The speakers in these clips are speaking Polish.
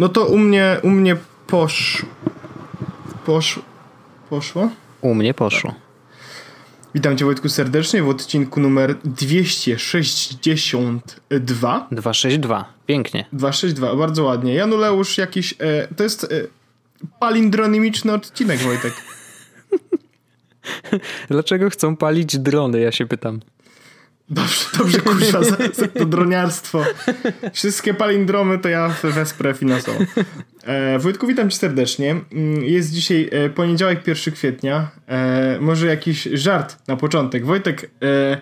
no to u mnie, u mnie posz... Posz... Poszło? U mnie poszło. Witam Cię Wojtku serdecznie w odcinku numer 262. 262. Pięknie. 262, bardzo ładnie. Januleusz jakiś... E, to jest e, palindronimiczny odcinek, Wojtek. Dlaczego chcą palić drony, ja się pytam. Dobrze, dobrze kurwa, za, za to droniarstwo. Wszystkie palindromy to ja wesprę finansowo. E, Wojtku, witam cię serdecznie. Mm, Jest dzisiaj e, poniedziałek, 1 kwietnia. E, może jakiś żart na początek. Wojtek, e,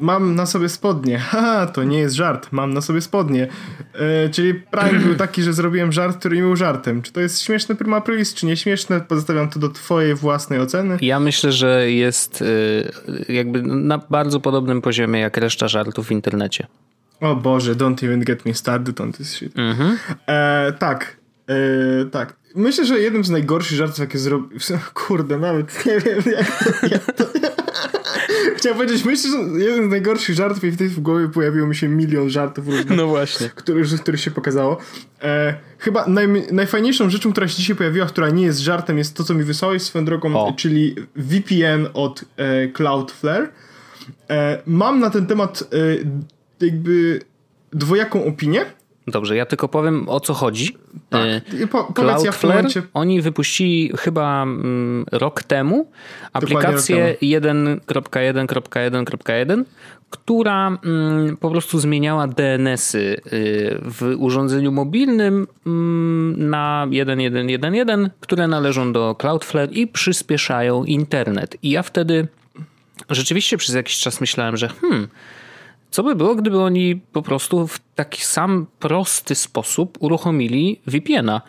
mam na sobie spodnie. Haha, to nie jest żart. Mam na sobie spodnie. E, czyli prank był taki, że zrobiłem żart, który nie był żartem. Czy to jest śmieszne prima aprilis, czy nie śmieszne? Pozostawiam to do twojej własnej oceny. Ja myślę, że jest y, jakby na bardzo podobnym poziomie jak reszta żartów w internecie. O Boże, don't even get me started on this shit. E, tak, e, tak. Myślę, że jednym z najgorszych żartów, jakie zrobił... Kurde, nawet nie wiem, jak to... Jak to... Chciałem powiedzieć, myślę, że jeden z najgorszych żartów i wtedy w głowie pojawiło mi się milion żartów różnych, No właśnie. których, których się pokazało. E, chyba naj, najfajniejszą rzeczą, która się dzisiaj pojawiła, która nie jest żartem, jest to, co mi wysłałeś swoją drogą, O. czyli VPN od e, Cloudflare. E, mam na ten temat e, jakby dwojaką opinię. Dobrze, ja tylko powiem o co chodzi. Tak. Y, Po, ja Cloudflare, momencie... oni wypuścili chyba mm, rok temu aplikację rok 1.1.1.1, która mm, po prostu zmieniała DNS-y y, w urządzeniu mobilnym mm, na 1.1.1.1, które należą do Cloudflare i przyspieszają internet. I ja wtedy rzeczywiście przez jakiś czas myślałem, że hmm, co by było, gdyby oni po prostu w taki sam prosty sposób uruchomili VPN-a?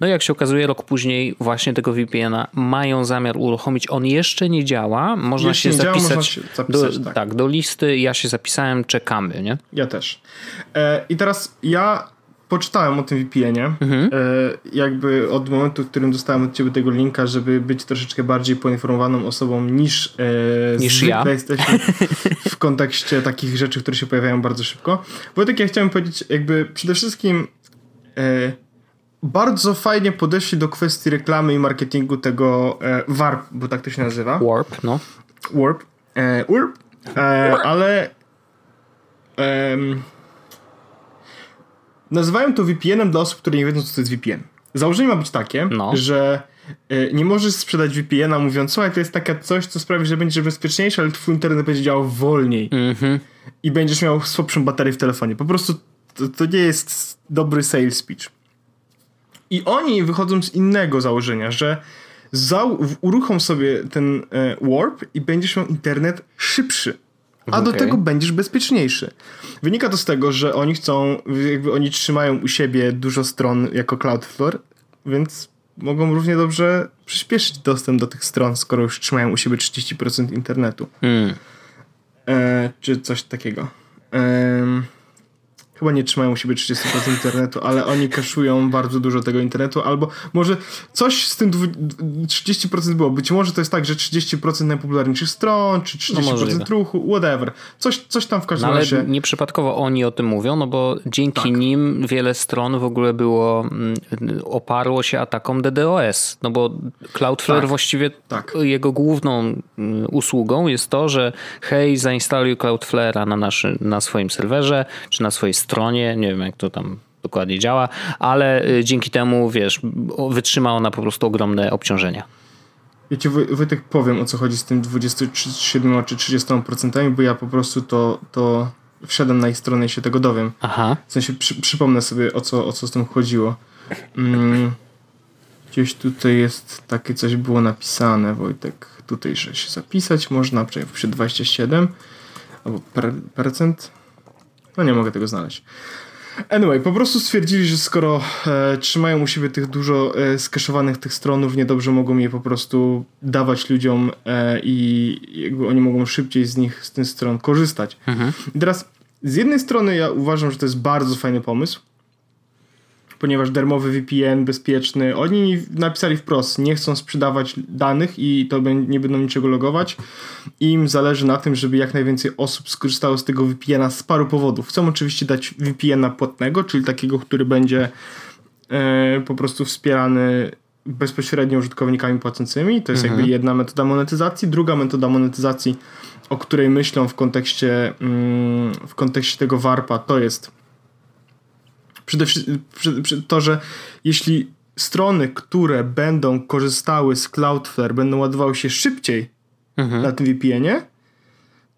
No jak się okazuje, rok później właśnie tego VPN-a mają zamiar uruchomić. On jeszcze nie działa. Można Jeszcze się nie działa, zapisać, można się zapisać, do, tak. tak. do listy. Ja się zapisałem, czekamy, nie? Ja też. E, I teraz ja poczytałem o tym VPN-ie. Mhm. E, jakby od momentu, w którym dostałem od ciebie tego linka, żeby być troszeczkę bardziej poinformowaną osobą niż, e, Niż ja. jesteśmy w kontekście takich rzeczy, które się pojawiają bardzo szybko. Wojtek, ja chciałem powiedzieć, jakby przede wszystkim e, bardzo fajnie podeszli do kwestii reklamy i marketingu tego e, WARP, bo tak to się nazywa. Warp, no. Warp. E, warp. E, ale em, nazywają to VPN-em dla osób, które nie wiedzą, co to jest VPN. Założenie ma być takie, No. że e, nie możesz sprzedać VPN-a mówiąc, słuchaj, to jest takie coś, co sprawi, że będziesz bezpieczniejszy, ale twój internet będzie działał wolniej Mhm. i będziesz miał słabszą baterię w telefonie. Po prostu to, to nie jest dobry sales speech. I oni wychodzą z innego założenia, że w- uruchom sobie ten e, Warp i będziesz miał internet szybszy. A do tego będziesz bezpieczniejszy. Wynika to z tego, że oni chcą, jakby oni trzymają u siebie dużo stron jako Cloudflare, więc mogą równie dobrze przyspieszyć dostęp do tych stron, skoro już trzymają u siebie 30% internetu. Mm. E, czy coś takiego. Em, chyba nie trzymają u siebie 30% internetu, ale oni kaszują bardzo dużo tego internetu, albo może coś z tym dwu- 30% było. Być może to jest tak, że 30% najpopularniejszych stron, czy 30% No ruchu, whatever. Coś, coś tam w No każdym ale razie. nieprzypadkowo oni o tym mówią, no bo dzięki Tak. nim wiele stron w ogóle było, mm, oparło się atakom DDoS. No bo Cloudflare Tak. właściwie Tak. jego główną mm, usługą jest to, że hej, zainstaluj Cloudflare'a na, naszy, na swoim serwerze, czy na swojej stronie, nie wiem jak to tam dokładnie działa, ale y, dzięki temu, wiesz, o- wytrzyma ona po prostu ogromne obciążenia. Ja ci Woj- Wojtek powiem o co chodzi z tym 27 czy 30%, bo ja po prostu to, to wszedłem na ich stronę i się tego dowiem. Aha. W sensie przy, przypomnę sobie o co, o co z tym chodziło. Mm, gdzieś tutaj jest takie coś było napisane, Wojtek. Tutaj, że się zapisać można, przynajmniej przy 27 albo per, percent. No nie mogę tego znaleźć. Anyway, po prostu stwierdzili, że skoro e, trzymają u siebie tych dużo e, skeszowanych tych stronów, niedobrze mogą je po prostu dawać ludziom e, i jakby oni mogą szybciej z nich, z tych stron korzystać. I teraz z jednej strony ja uważam, że to jest bardzo fajny pomysł, ponieważ darmowy VPN, bezpieczny, oni napisali wprost, nie chcą sprzedawać danych i to nie będą niczego logować. Im zależy na tym, żeby jak najwięcej osób skorzystało z tego VPN-a z paru powodów. Chcą oczywiście dać VPN-a płatnego, czyli takiego, który będzie e, po prostu wspierany bezpośrednio użytkownikami płacącymi. To jest mhm. jakby jedna metoda monetyzacji. Druga metoda monetyzacji, o której myślą w kontekście, mm, w kontekście tego warpa, to jest przede wszystkim to, że jeśli strony, które będą korzystały z Cloudflare, będą ładowały się szybciej mhm. na tym VPN-ie,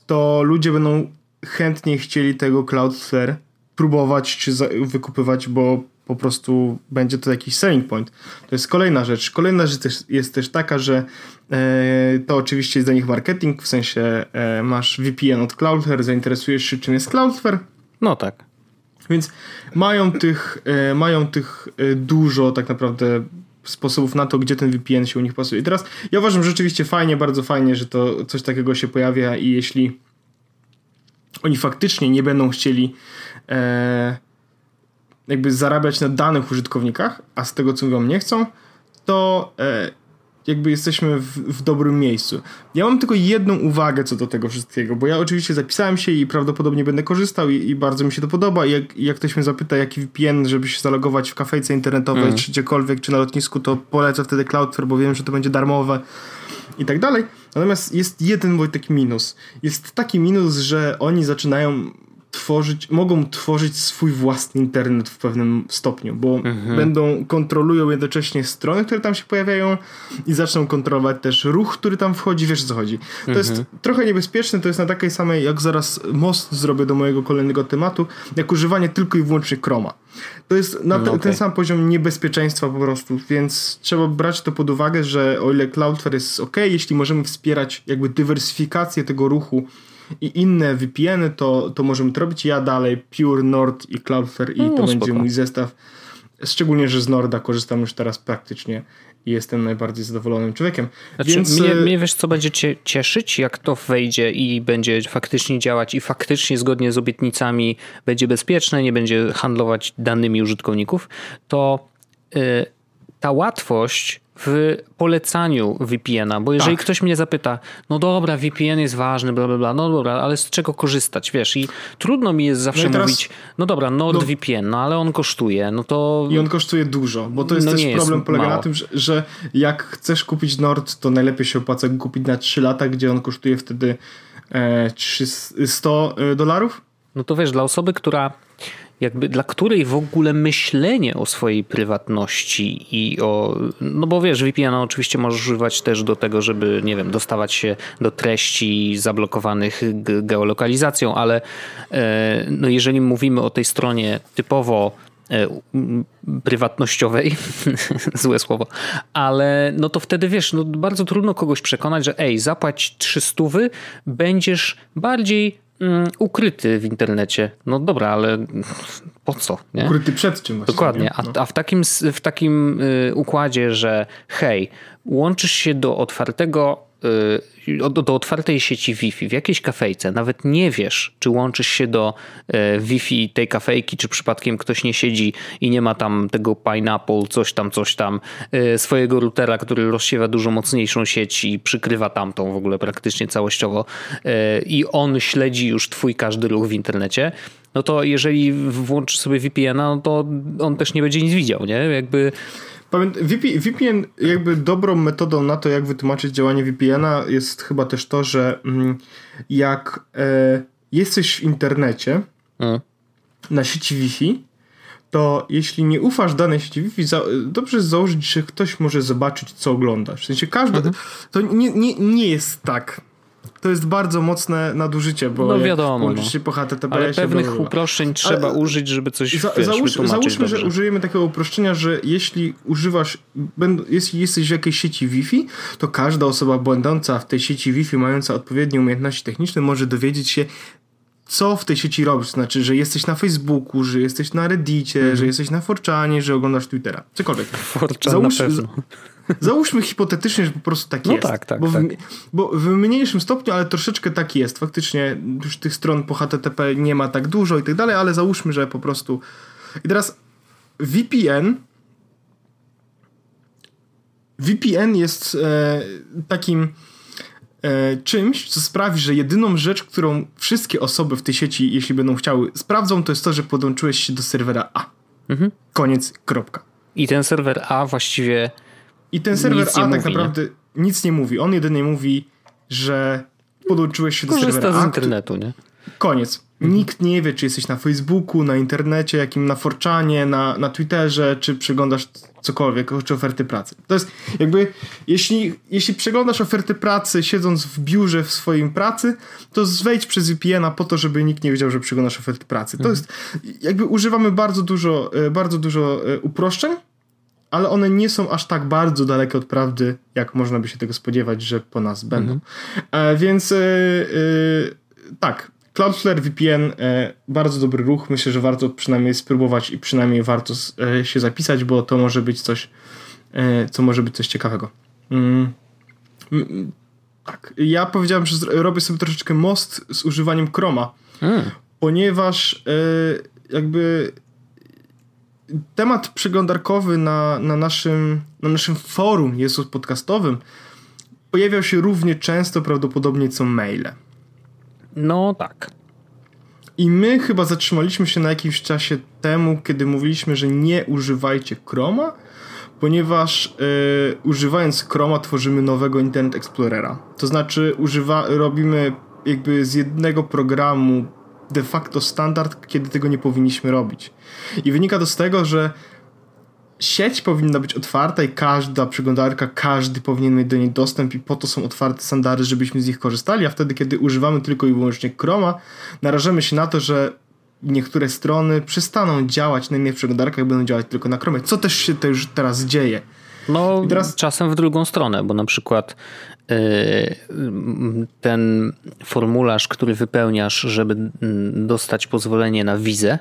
to ludzie będą chętniej chcieli tego Cloudflare próbować czy wykupywać, bo po prostu będzie to jakiś selling point. To jest kolejna rzecz. Kolejna rzecz też, jest też taka, że e, to oczywiście jest dla nich marketing, w sensie e, masz VPN od Cloudflare, zainteresujesz się czym jest Cloudflare. No tak. Więc mają tych, e, mają tych e, dużo tak naprawdę sposobów na to, gdzie ten VPN się u nich pasuje. I teraz ja uważam że rzeczywiście fajnie, bardzo fajnie, że to coś takiego się pojawia i jeśli oni faktycznie nie będą chcieli e, jakby zarabiać na danych użytkownikach, a z tego co mówią nie chcą, to e, jakby jesteśmy w, w, dobrym miejscu. Ja mam tylko jedną uwagę co do tego wszystkiego, bo ja oczywiście zapisałem się i prawdopodobnie będę korzystał i, i bardzo mi się to podoba. I jak, jak ktoś mnie zapyta, jaki VPN, żeby się zalogować w kafejce internetowej, mm. czy gdziekolwiek, czy na lotnisku, to polecę wtedy Cloudflare, bo wiem, że to będzie darmowe i tak dalej. Natomiast jest jeden Wojtek minus. Jest taki minus, że oni zaczynają tworzyć, mogą tworzyć swój własny internet w pewnym stopniu, bo mhm. będą, kontrolują jednocześnie strony, które tam się pojawiają i zaczną kontrolować też ruch, który tam wchodzi, wiesz o co chodzi. To mhm. jest trochę niebezpieczne, to jest na takiej samej, jak zaraz most zrobię do mojego kolejnego tematu, jak używanie tylko i wyłącznie Chroma. To jest na no, okay. ten sam poziom niebezpieczeństwa po prostu, więc trzeba brać to pod uwagę, że o ile Cloudflare jest ok, jeśli możemy wspierać jakby dywersyfikację tego ruchu i inne VPN-y, to, to możemy to robić. Ja dalej Pure, Nord i Cloudflare i no, to spoko. będzie mój zestaw. Szczególnie, że z Norda korzystam już teraz praktycznie i jestem najbardziej zadowolonym człowiekiem. Znaczy, Więc... mnie, e, mnie wiesz, co będzie cię cieszyć, jak to wejdzie i będzie faktycznie działać i faktycznie zgodnie z obietnicami będzie bezpieczne, nie będzie handlować danymi użytkowników, to yy, ta łatwość w polecaniu VPN-a, bo jeżeli tak. ktoś mnie zapyta, no dobra, VPN jest ważny, bla, bla, bla, no dobra, ale z czego korzystać, wiesz, i trudno mi jest zawsze no teraz, mówić, no dobra, NordVPN, no, no ale on kosztuje, no to... I on kosztuje dużo, bo to jest no też problem, polega mało. na tym, że, że, jak chcesz kupić Nord, to najlepiej się opłaca go kupić na 3 lata, gdzie on kosztuje wtedy e, 300 e, dolarów. No to wiesz, dla osoby, która jakby dla której w ogóle myślenie o swojej prywatności i o, no bo wiesz, VPN oczywiście możesz używać też do tego, żeby, nie wiem, dostawać się do treści zablokowanych geolokalizacją, ale e, no jeżeli mówimy o tej stronie typowo e, prywatnościowej, złe słowo, ale no to wtedy wiesz, no bardzo trudno kogoś przekonać, że ej, zapłać 300, będziesz bardziej ukryty w internecie. No dobra, ale po co? Nie? Ukryty przed czym? Dokładnie. A, no. a w takim, w takim y, układzie, że hej, łączysz się do otwartego do, do otwartej sieci Wi-Fi w jakiejś kafejce, nawet nie wiesz, czy łączysz się do y, Wi-Fi tej kafejki, czy przypadkiem ktoś nie siedzi i nie ma tam tego Pineapple, coś tam, coś tam, y, swojego routera, który rozsiewa dużo mocniejszą sieć i przykrywa tamtą w ogóle praktycznie całościowo i on śledzi już twój każdy ruch w internecie, no to jeżeli włączysz sobie VPN-a, no to on też nie będzie nic widział, nie? Jakby VPN, jakby dobrą metodą na to, jak wytłumaczyć działanie VPN-a jest chyba też to, że mm, jak e, jesteś w internecie na sieci Wi-Fi, to jeśli nie ufasz danej sieci Wi-Fi, za, dobrze jest założyć, że ktoś może zobaczyć, co oglądasz. W sensie każdy. Mhm. To nie, nie, nie jest tak to jest bardzo mocne nadużycie, bo no wiadomo, no. się po. Ale pewnych uproszczeń trzeba Ale użyć, żeby coś za, wiesz, załóż, Załóżmy, dobrze. że użyjemy takiego uproszczenia, że jeśli używasz, jeśli jesteś w jakiejś sieci Wi-Fi, to każda osoba będąca w tej sieci Wi-Fi, mająca odpowiednie umiejętności techniczne, może dowiedzieć się, co w tej sieci robisz. Znaczy, że jesteś na Facebooku, że jesteś na Reddicie, mm. że jesteś na Forczanie, że oglądasz Twittera. Cokolwiek. Forczan Załóż, na pewno. Załóżmy hipotetycznie, że po prostu tak no jest. Tak, tak, bo, w, tak. bo w mniejszym stopniu, ale troszeczkę tak jest. Faktycznie już tych stron po HTTP nie ma tak dużo i tak dalej, ale załóżmy, że po prostu. I teraz VPN. VPN jest e, takim e, czymś, co sprawi, że jedyną rzecz, którą wszystkie osoby w tej sieci, jeśli będą chciały, sprawdzą, to jest to, że podłączyłeś się do serwera A. Mhm. Koniec, kropka. I ten serwer A właściwie. I ten serwer A tak mówi, naprawdę nie? nic nie mówi. On jedynie mówi, że podłączyłeś się do Korzysta serwera z internetu, nie? Koniec. Mhm. Nikt nie wie, czy jesteś na Facebooku, na internecie, jakim na Forczanie, na, na Twitterze, czy przeglądasz cokolwiek, czy oferty pracy. To jest jakby, jeśli, jeśli przeglądasz oferty pracy siedząc w biurze w swoim pracy, to wejdź przez VPN-a po to, żeby nikt nie wiedział, że przeglądasz oferty pracy. To mhm. jest, jakby używamy bardzo dużo, e, bardzo dużo e, uproszczeń, ale one nie są aż tak bardzo dalekie od prawdy, jak można by się tego spodziewać, że po nas będą. Mhm. E, więc e, e, tak, Cloudflare VPN bardzo dobry ruch. Myślę, że warto przynajmniej spróbować i przynajmniej warto się zapisać, bo to może być coś, co może być coś ciekawego. Mm. Mm, tak. Ja powiedziałem, że robię sobie troszeczkę most z używaniem Chroma, mm. ponieważ jakby temat przeglądarkowy na, na, naszym, na naszym forum jest podcastowym pojawiał się równie często prawdopodobnie co maile. No tak. I my chyba zatrzymaliśmy się na jakimś czasie temu, kiedy mówiliśmy, że nie używajcie Chroma, ponieważ yy, używając Chroma tworzymy nowego Internet Explorera. To znaczy używa, robimy jakby z jednego programu de facto standard, kiedy tego nie powinniśmy robić. I wynika to z tego, że sieć powinna być otwarta i każda przeglądarka, każdy powinien mieć do niej dostęp i po to są otwarte standardy, żebyśmy z nich korzystali, a wtedy, kiedy używamy tylko i wyłącznie Chroma, narażamy się na to, że niektóre strony przestaną działać na innych przeglądarkach, będą działać tylko na Chromie, co też się to już teraz dzieje. No, teraz... czasem w drugą stronę, bo na przykład ten formularz, który wypełniasz, żeby dostać pozwolenie na wizę,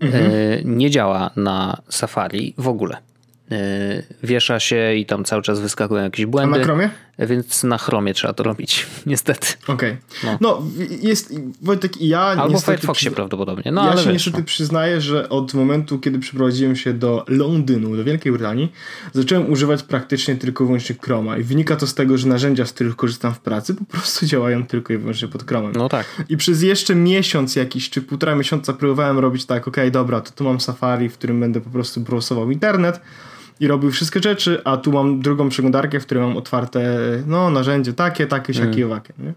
mhm. E, nie działa na Safari w ogóle. E, wiesza się i tam cały czas wyskakują jakieś błędy. A na Chromie? Więc na Chromie trzeba to robić, niestety. Okej. Okay. No. no. jest Wojtek i ja Albo w Firefoxie prawdopodobnie. No, ja ale się niestety no. przyznaję, że od momentu, kiedy przeprowadziłem się do Londynu, do Wielkiej Brytanii, zacząłem używać praktycznie tylko i wyłącznie Chroma i wynika to z tego, że narzędzia, z których korzystam w pracy, po prostu działają tylko i wyłącznie pod Chromem. No tak. I przez jeszcze miesiąc jakiś, czy półtora miesiąca próbowałem robić tak, okej, okay, dobra, to tu mam Safari, w którym będę po prostu browsował internet, i robił wszystkie rzeczy, a tu mam drugą przeglądarkę, w której mam otwarte no, narzędzie takie, takie, siakie, mm. wakie. Nie?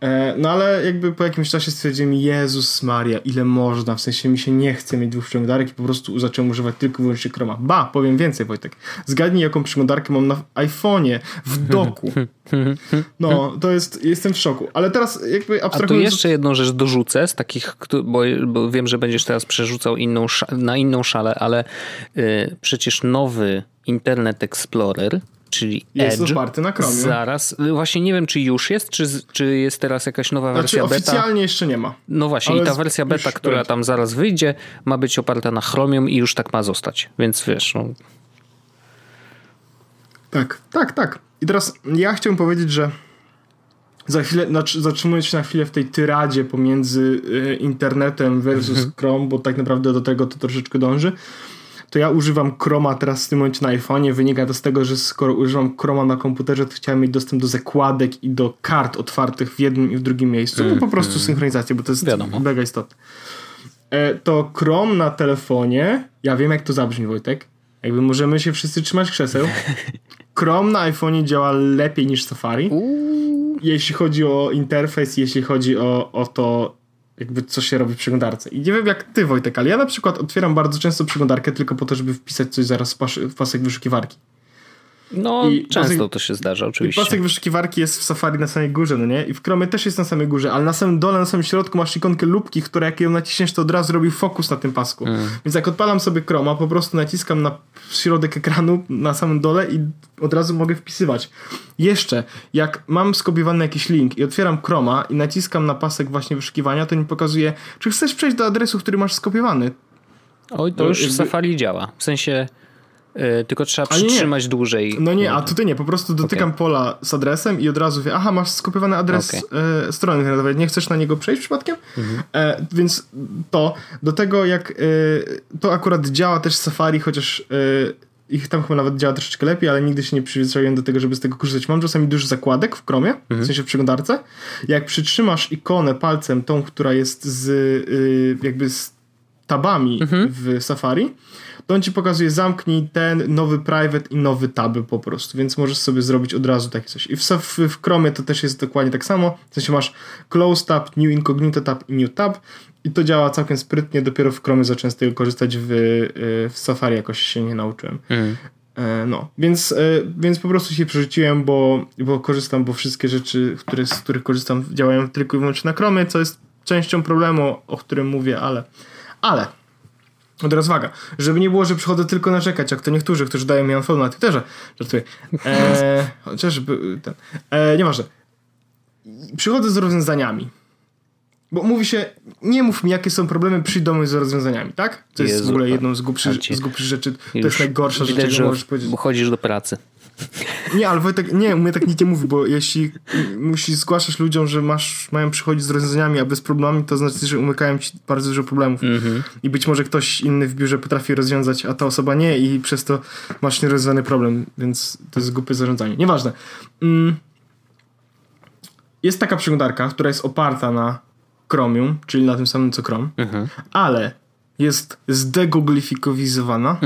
E, no ale jakby po jakimś czasie stwierdziłem, Jezus Maria, ile można, w sensie mi się nie chce mieć dwóch przeglądarek i po prostu zacząłem używać tylko i wyłącznie Chroma. Ba, powiem więcej Wojtek, zgadnij jaką przeglądarkę mam na iPhone'ie, w doku. No, to jest, jestem w szoku. Ale teraz jakby abstrahując... A tu jeszcze jedną rzecz dorzucę z takich, bo, bo wiem, że będziesz teraz przerzucał inną, na inną szalę, ale y, przecież nowy Internet Explorer czyli jest Edge. oparty na Chromie. Zaraz, właśnie nie wiem, czy już jest, czy, czy jest teraz jakaś nowa znaczy, wersja beta. oficjalnie jeszcze nie ma. No właśnie, i ta wersja beta, która będzie. tam zaraz wyjdzie, ma być oparta na Chromium i już tak ma zostać. Więc wiesz, no. Tak, tak, tak. I teraz ja chciałem powiedzieć, że za chwilę, znaczy zatrzymując się na chwilę w tej tyradzie pomiędzy y, internetem versus mhm. Chrome, bo tak naprawdę do tego to troszeczkę dąży, to ja używam Chroma teraz w tym momencie na iPhone'ie. Wynika to z tego, że skoro używam Chroma na komputerze, to chciałem mieć dostęp do zakładek i do kart otwartych w jednym i w drugim miejscu. No po prostu mm. synchronizację, bo to jest Wiadomo. mega istotne. E, to Chrome na telefonie, ja wiem jak to zabrzmi Wojtek, jakby możemy się wszyscy trzymać krzeseł. Chrome na iPhone'ie działa lepiej niż Safari. Jeśli chodzi o interfejs, jeśli chodzi o, o to, jakby co się robi w przeglądarce. I nie wiem jak ty Wojtek, ale ja na przykład otwieram bardzo często przeglądarkę tylko po to, żeby wpisać coś zaraz w pasek wyszukiwarki. No, I często pasek, to się zdarza, oczywiście. I pasek wyszukiwarki jest w Safari na samej górze, no nie? I w Chromie też jest na samej górze, ale na samym dole, na samym środku masz ikonkę lubki, która jak ją naciśniesz, to od razu robi fokus na tym pasku. Mm. Więc jak odpalam sobie Chroma, po prostu naciskam na środek ekranu na samym dole i od razu mogę wpisywać. Jeszcze, jak mam skopiowany jakiś link i otwieram Chroma i naciskam na pasek właśnie wyszukiwania, to mi pokazuje, czy chcesz przejść do adresu, który masz skopiowany. Oj, to, już w Safari działa. W sensie Yy, tylko trzeba przytrzymać dłużej. No nie, a tutaj nie, po prostu dotykam okay. pola z adresem i od razu wie, aha, masz skopiowany adres okay. e, strony internetowej, nie chcesz na niego przejść przypadkiem? Mhm. E, więc to, do tego jak e, to akurat działa też Safari, chociaż e, ich tam chyba nawet działa troszeczkę lepiej, ale nigdy się nie przyzwyczaiłem do tego, żeby z tego korzystać. Mam czasami dużo zakładek w Chromie, mhm. w sensie w przeglądarce. Jak przytrzymasz ikonę palcem, tą, która jest z y, jakby z tabami w Safari, to on ci pokazuje zamknij ten, nowy private i nowy taby po prostu, więc możesz sobie zrobić od razu takie coś. I w, w Chromie to też jest dokładnie tak samo, w sensie masz close tab, new incognito tab i new tab i to działa całkiem sprytnie, dopiero w Chromie zacząłem z tego korzystać, w, w Safari jakoś się nie nauczyłem. Mhm. E, No, więc, e, więc po prostu się przerzuciłem, bo, bo korzystam, bo wszystkie rzeczy, które, z których korzystam, działają tylko i wyłącznie na Chromie, co jest częścią problemu, o którym mówię, ale. Ale. Od rozwaga. Żeby nie było, że przychodzę tylko narzekać, jak to niektórzy, którzy dają mi unfollow na Twitterze. Żartuję. E, chociażby ten. E, nieważne. Przychodzę z rozwiązaniami. Bo mówi się, nie mów mi, jakie są problemy, mnie z rozwiązaniami, tak? To jest Jezu, w ogóle jedną z głupszych, z głupszych rzeczy. To jest najgorsza rzecz, jaką możesz powiedzieć. że chodzisz do pracy. Nie, ale Wojtek, nie, mnie tak nikt nie mówi, bo jeśli musisz zgłaszać ludziom, że masz, mają przychodzić z rozwiązaniami, a bez problemami, to znaczy, że umykają ci bardzo dużo problemów. I być może ktoś inny w biurze potrafi rozwiązać, a ta osoba nie i przez to masz nierozwiązany problem, więc to jest głupie zarządzanie. Nieważne. Mm. Jest taka przeglądarka, która jest oparta na Chromium, czyli na tym samym co Chrome, ale jest zdegoglifikowizowana.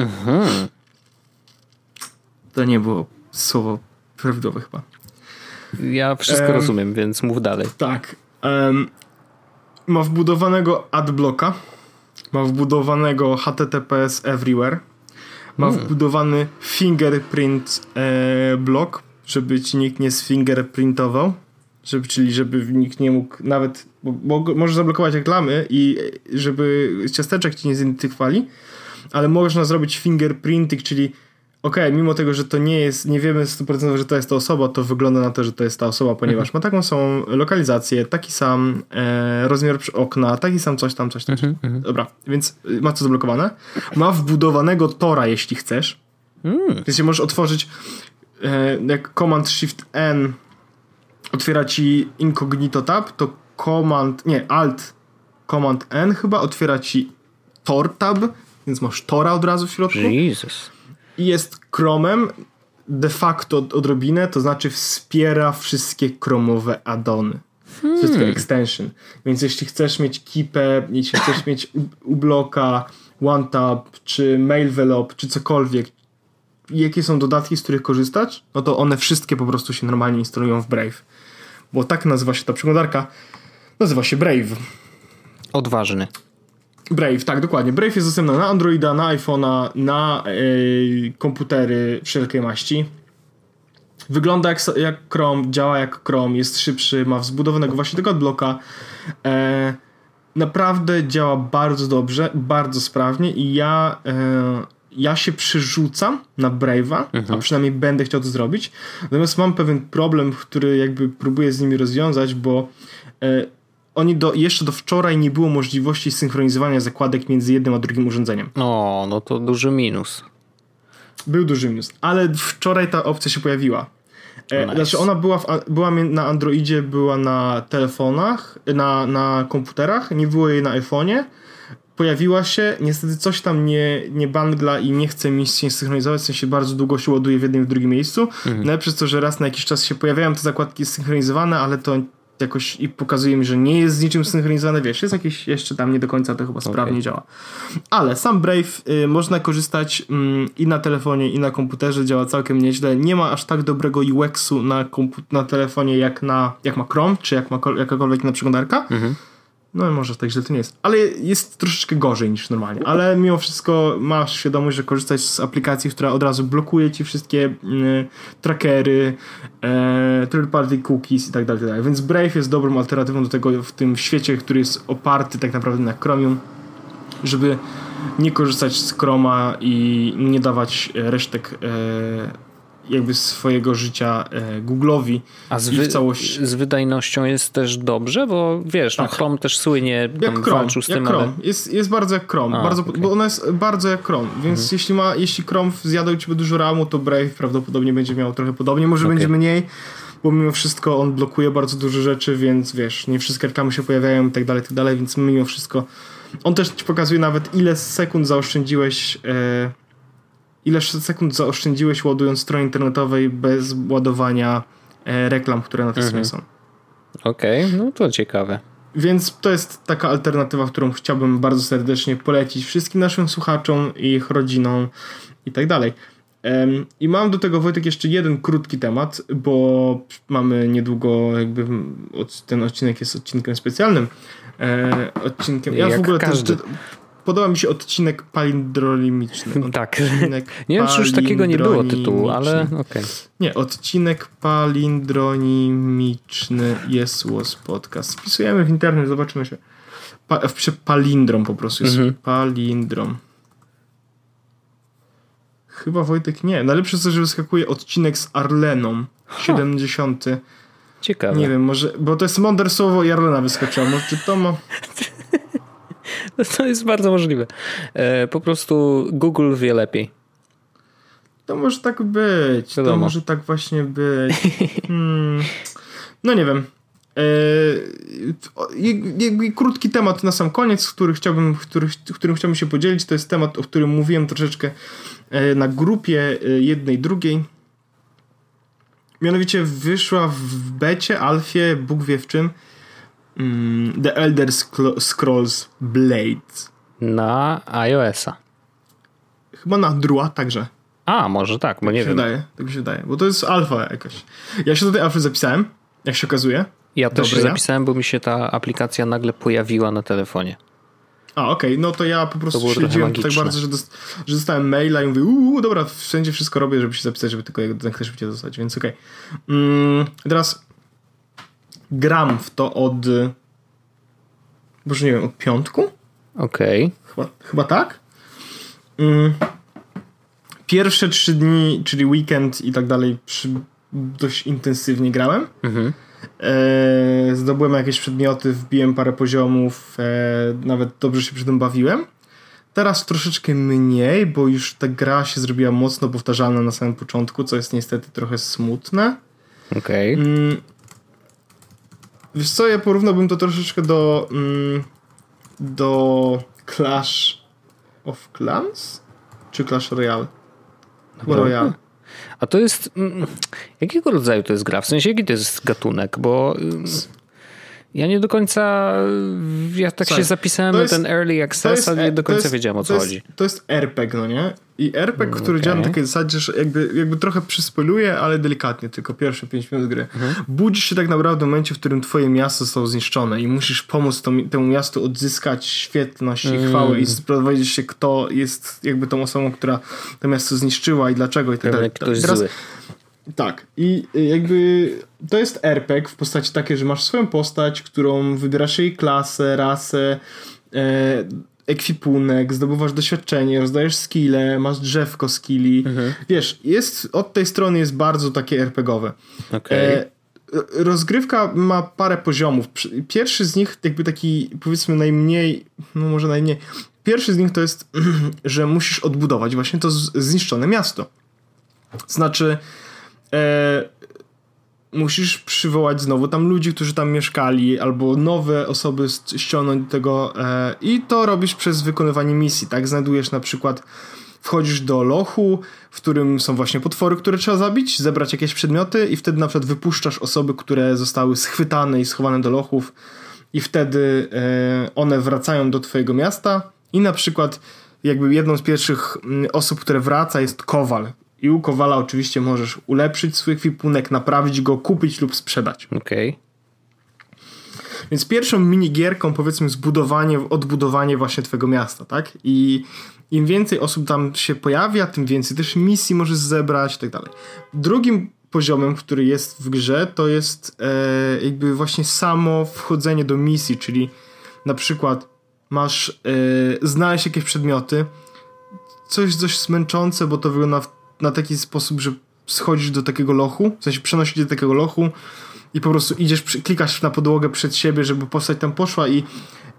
To nie było słowo prawidłowe chyba. Ja wszystko Em. rozumiem, więc mów dalej. Tak. em, ma wbudowanego adblocka, ma wbudowanego HTTPS Everywhere, ma wbudowany fingerprint e, block, żeby ci nikt nie sfingerprintował, żeby, czyli żeby nikt nie mógł nawet, bo, bo możesz zablokować reklamy i e, żeby ciasteczek ci nie zidentyfikowali, ale można zrobić fingerprinting, czyli okej, mimo tego, że to nie jest, nie wiemy 100% że to jest ta osoba, to wygląda na to, że to jest ta osoba, ponieważ ma taką samą lokalizację, taki sam e, rozmiar przy okna, taki sam coś tam, coś tam. Dobra, więc y, ma to zablokowane. Ma wbudowanego Tora, jeśli chcesz. Więc możesz otworzyć e, jak Command Shift N otwiera ci incognito tab, to Command, nie, Alt Command N chyba otwiera ci Tor tab, więc masz Tora od razu w środku Jesus. I jest Chromem de facto odrobinę, to znaczy wspiera wszystkie chromowe addony. Wszystkie extension. Więc jeśli chcesz mieć Keepę, jeśli chcesz mieć Ubloka, OneTab, czy Mailvelop, czy cokolwiek, jakie są dodatki, z których korzystać, no to one wszystkie po prostu się normalnie instalują w Brave. Bo tak nazywa się ta przeglądarka. Nazywa się Brave. Odważny. Brave, tak, dokładnie. Brave jest dostępna na Androida, na iPhone'a, na yy, komputery wszelkiej maści. Wygląda jak, jak Chrome, działa jak Chrome, jest szybszy, ma wzbudowanego właśnie tego adblocka. E, naprawdę działa bardzo dobrze, bardzo sprawnie i ja, e, ja się przerzucam na Brave'a, a przynajmniej będę chciał to zrobić. Natomiast mam pewien problem, który jakby próbuję z nimi rozwiązać, bo e, oni do, jeszcze do wczoraj nie było możliwości synchronizowania zakładek między jednym a drugim urządzeniem. O, no to duży minus. Był duży minus, ale wczoraj ta opcja się pojawiła. E, Nice. Znaczy ona była, w, była na Androidzie, była na telefonach, na, na komputerach, nie było jej na iPhone'ie. Pojawiła się, niestety coś tam nie, nie bangla i nie chce mi się synchronizować, w sensie bardzo długo się ładuje w jednym i w drugim miejscu. No ale przez to, że raz na jakiś czas się pojawiają te zakładki synchronizowane, ale to jakoś i pokazuje mi, że nie jest z niczym synchronizowane, wiesz, jest jakieś jeszcze tam nie do końca to chyba sprawnie działa. Ale sam Brave y, można korzystać mm, i na telefonie, i na komputerze, działa całkiem nieźle. Nie ma aż tak dobrego UX-u na, na telefonie jak, na, jak ma Chrome, czy jak ma kol- jakakolwiek inna przeglądarka. No może tak źle to nie jest. Ale jest troszeczkę gorzej niż normalnie. Ale mimo wszystko masz świadomość, że korzystać z aplikacji, która od razu blokuje ci wszystkie y, trackery, e, third party cookies i tak dalej, tak dalej. Więc Brave jest dobrą alternatywą do tego w tym świecie, który jest oparty tak naprawdę na Chromium, żeby nie korzystać z Chroma i nie dawać e, resztek e, jakby swojego życia e, Google'owi A z, wy, z wydajnością jest też dobrze, bo wiesz, no Tak. Chrome też słynie, Jak Chrome, walczył z jak tym, Chrome. ale... Jest, jest bardzo jak Chrome, A, bardzo, okej. bo ona jest bardzo jak Chrome, więc jeśli ma, jeśli Chrome zjadał ci dużo ramu, to Brave prawdopodobnie będzie miał trochę podobnie, może Okej. będzie mniej, bo mimo wszystko on blokuje bardzo dużo rzeczy, więc wiesz, nie wszystkie reklamy się pojawiają i tak dalej, tak dalej, więc mimo wszystko on też ci pokazuje nawet ile sekund zaoszczędziłeś e, ile sekund zaoszczędziłeś ładując strony internetowej bez ładowania e, reklam, które na tej stronie są. Okej, no to ciekawe. więc to jest taka alternatywa, którą chciałbym bardzo serdecznie polecić wszystkim naszym słuchaczom i ich rodzinom i tak dalej. I mam do tego Wojtek jeszcze jeden krótki temat, bo mamy niedługo jakby ten odcinek jest odcinkiem specjalnym. E, odcinkiem. Ja Jak w ogóle każdy. Też, podoba mi się odcinek palindrolimiczny. tak. Nie wiem, czy już takiego nie było tytułu, ale okej. Okay. Nie, odcinek palindronimiczny jest Was Podcast. Wpisujemy w internet, zobaczymy się. Pa, palindrom po prostu jest. Mhm. Palindrom. Chyba Wojtek nie. Najlepsze jest to, że wyskakuje odcinek z Arleną. 70. Ciekawe. Nie wiem, może. Bo to jest mądre słowo i Arlena wyskoczyła. Może czy to ma. To jest bardzo możliwe. E, po prostu Google wie lepiej. To może tak być. Wiadomo. To może tak właśnie być. Hmm. No nie wiem. E, krótki temat na sam koniec, który chciałbym, który, którym chciałbym się podzielić, to jest temat, o którym mówiłem troszeczkę e, na grupie jednej, drugiej. Mianowicie wyszła w becie, alfie, Bóg wie w czym, mm, The Elder Scrolls Blades. Na iOS-a. Chyba na Drua także. A, może tak, bo tak nie wiem. Wydaje, tak mi się wydaje, bo to jest alfa jakaś. Ja się do tej alfy zapisałem, jak się okazuje. Ja też się zapisałem, bo mi się ta aplikacja nagle pojawiła na telefonie. A, okej, okay. no to ja po prostu śledziłem tak bardzo, że, dost, że dostałem maila i mówię, uuu, dobra, wszędzie wszystko robię, żeby się zapisać, żeby tylko jak będzie dostać, więc okej. Okay. Mm, teraz gram w to od może nie wiem, od piątku? Okej. Okay. Chyba, chyba tak. Mm, pierwsze trzy dni, czyli weekend i tak dalej, przy, dość intensywnie grałem. Mhm. E, zdobyłem jakieś przedmioty, wbiłem parę poziomów, e, nawet dobrze się przy tym bawiłem. Teraz troszeczkę mniej, bo już ta gra się zrobiła mocno powtarzalna na samym początku, co jest niestety trochę smutne. Okej. Okay. Mm, wiesz co, ja porównałbym to troszeczkę do mm, do Clash of Clans? Czy Clash Royale? Chyba Royale. A to jest. Mm, jakiego rodzaju to jest gra? W sensie, jaki to jest gatunek? Bo. Ja nie do końca. Ja tak Słuchaj, się zapisałem jest, na ten early access, ale nie do końca jest, wiedziałem o co to chodzi. to jest RPG, no nie? I RPG, mm, który działa na takiej zasadzie, że jakby, jakby trochę przyspoiluje, ale delikatnie, tylko pierwsze 5 minut gry. Mhm. Budzisz się tak naprawdę w momencie, w którym twoje miasto zostało zniszczone i musisz pomóc to, temu miastu odzyskać świetność i chwałę mm. i sprowadzić się, kto jest jakby tą osobą, która to miasto zniszczyła i dlaczego i tak dalej. Ktoś Teraz, zły. Tak. I jakby to jest RPG w postaci takiej, że masz swoją postać, którą wybierasz jej klasę, rasę, e, ekwipunek, zdobywasz doświadczenie, rozdajesz skille, masz drzewko skilli. Mhm. Wiesz, jest, od tej strony jest bardzo takie RPGowe. Okay. E, rozgrywka ma parę poziomów. Pierwszy z nich, jakby taki powiedzmy najmniej, no może najmniej, pierwszy z nich to jest, że musisz odbudować właśnie to zniszczone miasto. Znaczy, e, musisz przywołać znowu tam ludzi, którzy tam mieszkali, albo nowe osoby ściągnąć do tego e, i to robisz przez wykonywanie misji, tak? Znajdujesz na przykład wchodzisz do lochu, w którym są właśnie potwory, które trzeba zabić, zebrać jakieś przedmioty i wtedy na przykład wypuszczasz osoby, które zostały schwytane i schowane do lochów i wtedy e, one wracają do twojego miasta i na przykład jakby jedną z pierwszych mm, osób, które wraca jest kowal i u Kowala oczywiście możesz ulepszyć swój ekwipunek, naprawić go, kupić lub sprzedać. Okej. Okay. Więc pierwszą minigierką powiedzmy zbudowanie, odbudowanie właśnie twojego miasta, tak? I im więcej osób tam się pojawia, tym więcej też misji możesz zebrać i tak dalej. Drugim poziomem, który jest w grze, to jest e, jakby właśnie samo wchodzenie do misji, czyli na przykład masz e, znaleźć jakieś przedmioty, coś dość zmęczące, bo to wygląda w na taki sposób, że schodzisz do takiego lochu, w sensie przenosisz do takiego lochu i po prostu idziesz, klikasz na podłogę przed siebie, żeby postać tam poszła i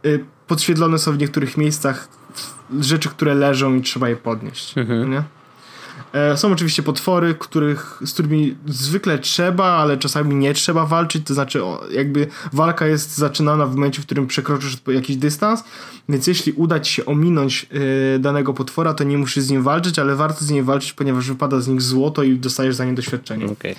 y, podświetlone są w niektórych miejscach rzeczy, które leżą i trzeba je podnieść. Mhm. Nie? E, są oczywiście potwory, których, z którymi zwykle trzeba, ale czasami nie trzeba walczyć, to znaczy jakby walka jest zaczynana w momencie, w którym przekroczysz jakiś dystans, więc jeśli uda ci się ominąć e, danego potwora, to nie musisz z nim walczyć, ale warto z nim walczyć, ponieważ wypada z nich złoto i dostajesz za nie doświadczenie. Okay.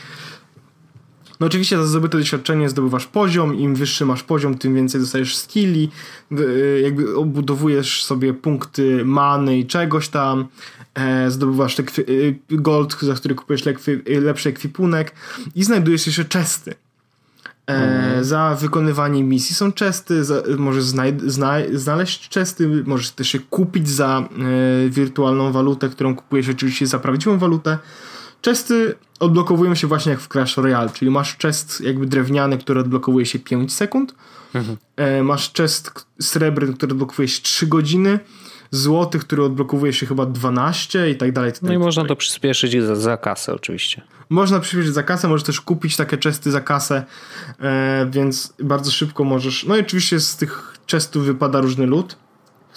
No oczywiście za zdobyte doświadczenie zdobywasz poziom, im wyższy masz poziom, tym więcej dostajesz skilli, y, jakby obudowujesz sobie punkty many i czegoś tam, e, zdobywasz te y, gold, za który kupujesz lepszy ekwipunek i znajdujesz jeszcze chesty. E, za wykonywanie misji są chesty, za, możesz znaleźć chesty, możesz też się kupić za e, wirtualną walutę, którą kupujesz oczywiście za prawdziwą walutę. Chesty odblokowują się właśnie jak w Crash Royale, czyli masz chest jakby drewniany, który odblokowuje się 5 sekund, mhm. e, masz chest srebrny, który odblokowuje się 3 godziny, złoty, który odblokowuje się chyba 12 i tak dalej. No i można to przyspieszyć za, za kasę oczywiście. Można przyspieszyć za kasę, możesz też kupić takie chesty za kasę, e, więc bardzo szybko możesz. No i oczywiście z tych chestów wypada różny lód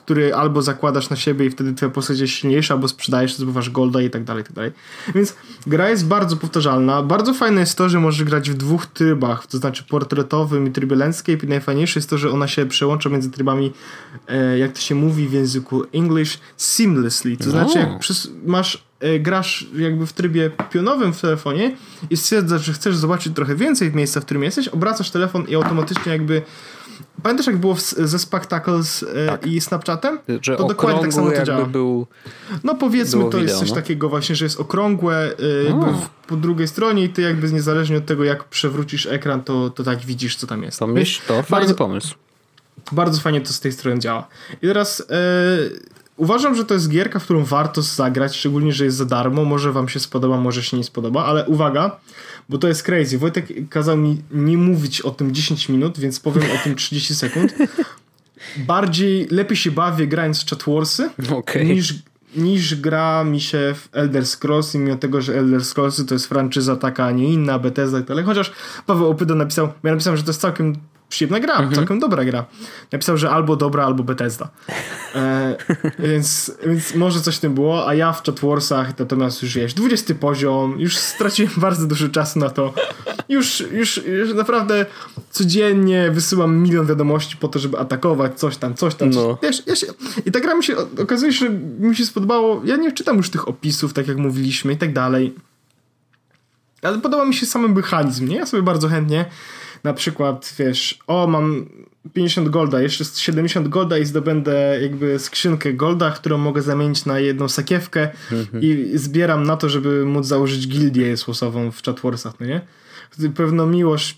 który albo zakładasz na siebie i wtedy twoja postać jest silniejsza, albo sprzedajesz, zdobywasz golda i tak dalej, i tak dalej. Więc gra jest bardzo powtarzalna. Bardzo fajne jest to, że możesz grać w dwóch trybach, to znaczy portretowym i trybie landscape i najfajniejsze jest to, że ona się przełącza między trybami, e, jak to się mówi w języku English, seamlessly. To znaczy, jak masz e, grasz jakby w trybie pionowym w telefonie i stwierdzasz, że chcesz zobaczyć trochę więcej miejsca, w którym jesteś, obracasz telefon i automatycznie jakby Pamiętasz jak było w, ze Spectacles e, tak. i Snapchatem? Że to dokładnie tak samo to działa. Był, no powiedzmy to wideo, jest coś no? takiego właśnie, że jest okrągłe e, jakby po drugiej stronie i ty jakby niezależnie od tego jak przewrócisz ekran, to, to tak widzisz co tam jest. To myśl, to fajny bardzo, pomysł. Bardzo fajnie to z tej strony działa. I teraz e, uważam, że to jest gierka, w którą warto zagrać, szczególnie, że jest za darmo. Może wam się spodoba, może się nie spodoba, ale uwaga, bo to jest crazy. Wojtek kazał mi nie mówić o tym 10 minut, więc powiem o tym 30 sekund. Bardziej, lepiej się bawię grając w Chat Warsy okay. niż, niż gra mi się w Elder Scrolls, mimo tego, że Elder Scrolls to jest franczyza taka, a nie inna, Bethesda i tak dalej. Chociaż Paweł Opydo napisał, ja napisałem, że to jest całkiem przyjemna gra, mhm. całkiem dobra gra. Napisał, że albo dobra, albo Bethesda. E, więc, więc może coś w tym było, a ja w Chat Warsach natomiast już wiesz, 20 poziom, już straciłem bardzo dużo czasu na to. Już, już, już naprawdę codziennie wysyłam milion wiadomości po to, żeby atakować coś tam, coś tam. No. Wiesz, ja się, I ta gra mi się, okazuje się, że mi się spodobało, ja nie czytam już tych opisów, tak jak mówiliśmy i tak dalej. Ale podoba mi się sam mechanizm, nie? Ja sobie bardzo chętnie na przykład, wiesz, o mam 50 golda, jeszcze 70 golda i zdobędę jakby skrzynkę golda, którą mogę zamienić na jedną sakiewkę i zbieram na to, żeby móc założyć gildię słosową w Chatwarsach, no nie? Pewno miłość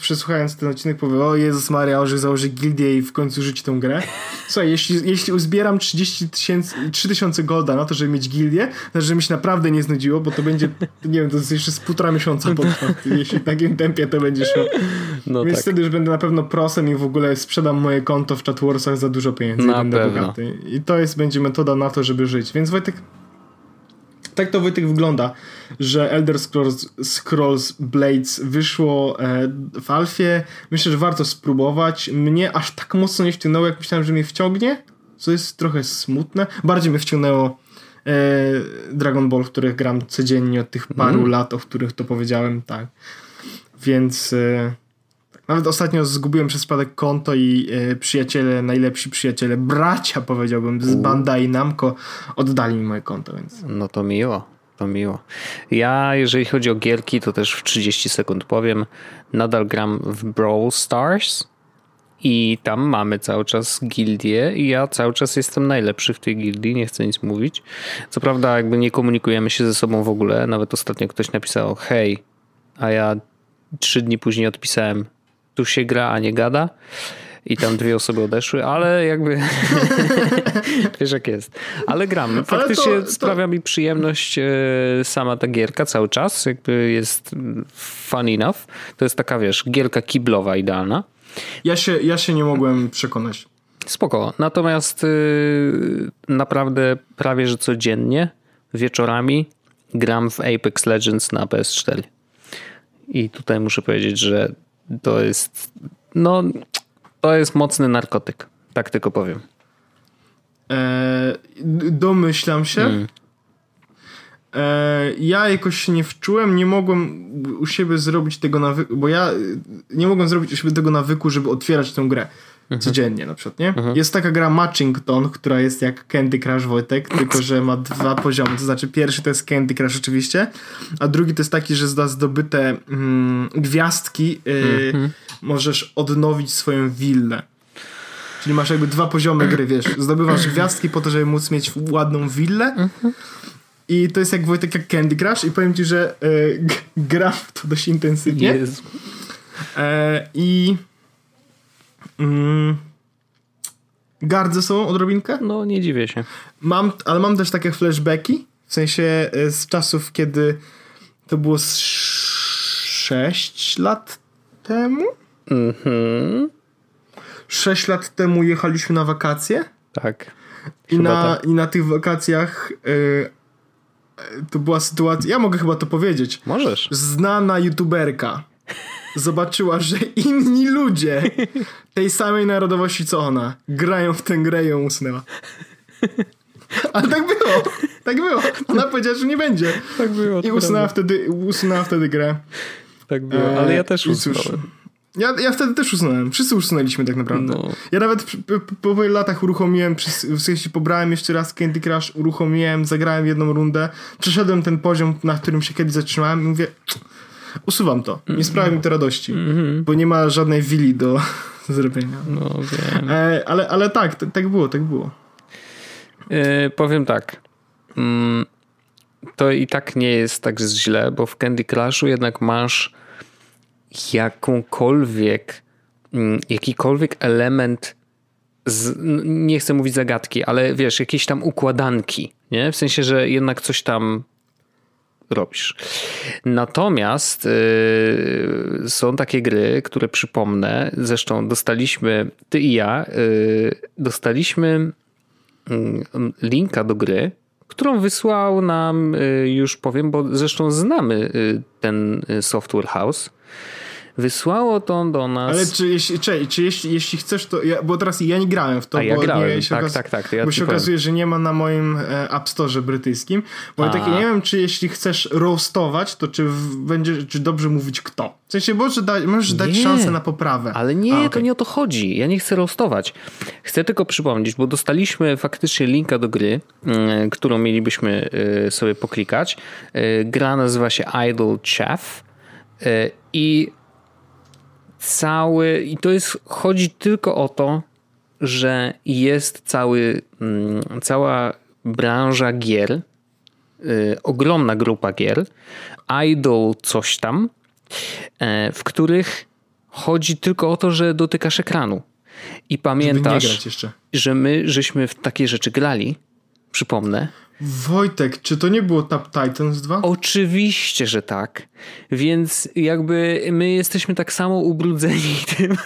przesłuchając ten odcinek powie, o Jezus Maria, może założy gildię i w końcu rzuci tę grę. Słuchaj, jeśli, jeśli uzbieram 30 tysięcy, 3000 golda na to, żeby mieć gildię, to że mi się naprawdę nie znudziło, bo to będzie, nie wiem, to jest jeszcze z półtora miesiąca potrwa, jeśli w takim tempie to będzie szło. No Więc tak. wtedy już będę na pewno prosem i w ogóle sprzedam moje konto w Chatwarsach za dużo pieniędzy na i będę pewno. bogaty. I to jest, będzie metoda na to, żeby żyć. Więc Wojtek, tak to Wojtek wygląda, że Elder Scrolls, Scrolls Blades wyszło e, w Alfie. Myślę, że warto spróbować. Mnie aż tak mocno nie wciągnęło, jak myślałem, że mnie wciągnie, co jest trochę smutne. Bardziej mnie wciągnęło e, Dragon Ball, w których gram codziennie od tych paru mm. lat, o których to powiedziałem, tak. Więc e, nawet ostatnio zgubiłem przez przypadek konto i e, przyjaciele, najlepsi przyjaciele, bracia powiedziałbym, z Bandai Namco oddali mi moje konto, więc... No to miło, to miło. Ja, jeżeli chodzi o gierki, to też w 30 sekund powiem, nadal gram w Brawl Stars i tam mamy cały czas gildię i ja cały czas jestem najlepszy w tej gildii, nie chcę nic mówić. Co prawda jakby nie komunikujemy się ze sobą w ogóle, nawet ostatnio ktoś napisał hej, a ja trzy dni później odpisałem tu się gra, a nie gada. I tam dwie osoby odeszły, ale jakby wiesz jak jest. Ale gram. Faktycznie to, to... sprawia mi przyjemność e, sama ta gierka cały czas. Jakby jest fun enough. To jest taka, wiesz, gierka kiblowa idealna. Ja się, ja się nie mogłem przekonać. Spoko. Natomiast yy, naprawdę prawie, że codziennie wieczorami gram w Apex Legends na PS4. I tutaj muszę powiedzieć, że to jest, no, to jest mocny narkotyk. Tak tylko powiem. Eee, domyślam się. Mm. E, ja jakoś się nie wczułem, nie mogłem u siebie zrobić tego nawyku, bo ja nie mogłem zrobić u siebie tego nawyku, żeby otwierać tę grę codziennie na przykład, nie? Jest taka gra Matchington, która jest jak Candy Crush Wojtek, tylko że ma dwa poziomy, to znaczy pierwszy to jest Candy Crush oczywiście, a drugi to jest taki, że za zdobyte mm, gwiazdki y, możesz odnowić swoją willę. Czyli masz jakby dwa poziomy gry, wiesz, zdobywasz gwiazdki po to, żeby móc mieć ładną willę i to jest jak Wojtek jak Candy Crush i powiem ci, że y, g- gram to dość intensywnie. Jezu. E, I mm, gardzę sobą odrobinkę. No nie dziwię się. Mam, ale mam też takie flashbacki, w sensie e, z czasów, kiedy to było z 6 lat temu. Mhm. 6 lat temu jechaliśmy na wakacje Tak. i na, tak. i na tych wakacjach e, e, to była sytuacja, ja mogę chyba to powiedzieć, Możesz. znana youtuberka zobaczyła, że inni ludzie tej samej narodowości co ona grają w tę grę i ją usunęła. Ale tak było. Tak było. Ona powiedziała, że nie będzie. Tak było. I usunęła wtedy, usunęła wtedy grę. Tak było, ale ja też E, I cóż, usunąłem. Ja, ja wtedy też usunąłem. Wszyscy usunęliśmy tak naprawdę. No. Ja nawet po wielu latach uruchomiłem, w sensie pobrałem jeszcze raz Candy Crush, uruchomiłem, zagrałem jedną rundę, przeszedłem ten poziom, na którym się kiedyś zatrzymałem i mówię, usuwam to. Nie sprawia mi to radości, bo nie ma żadnej willi do zrobienia. No wiem. E, ale, ale tak, t- tak było, tak było. Yy, powiem tak. Mm, to i tak nie jest tak źle, bo w Candy Crushu jednak masz jakąkolwiek, mm, jakikolwiek element z, nie chcę mówić zagadki, ale wiesz, jakieś tam układanki, nie? W sensie, że jednak coś tam robisz. Natomiast yy, są takie gry, które przypomnę, zresztą dostaliśmy, ty i ja, yy, dostaliśmy mm, linka do gry, którą wysłał nam, y, już powiem, bo zresztą znamy y, ten y, software house. Wysłało to do nas. Ale czy, jeśli, czy, czy jeśli, jeśli chcesz, to. Ja, bo teraz ja nie grałem w to, A ja bo grałem, nie, się tak, okaz- tak, tak, to ja bo się powiem. okazuje, że nie ma na moim e, App Store brytyjskim. Bo ja takie nie wiem, czy jeśli chcesz roastować, to czy będzie, czy dobrze mówić kto. W sensie, może da, możesz dać Nie. szansę na poprawę. Ale nie, A, to okej. nie o to chodzi. Ja nie chcę roastować. Chcę tylko przypomnieć, bo dostaliśmy faktycznie linka do gry, y, którą mielibyśmy y, sobie poklikać. Y, Gra nazywa się Idle Chef y, i cały, i to jest, chodzi tylko o to, że jest cały, mm, cała branża gier, y, ogromna grupa gier, Idol coś tam, e, w których chodzi tylko o to, że dotykasz ekranu. I pamiętasz, że my żeśmy w takie rzeczy grali. Przypomnę. Wojtek, czy to nie było Tap Titans 2? Oczywiście, że tak. Więc jakby my jesteśmy tak samo ubrudzeni tym,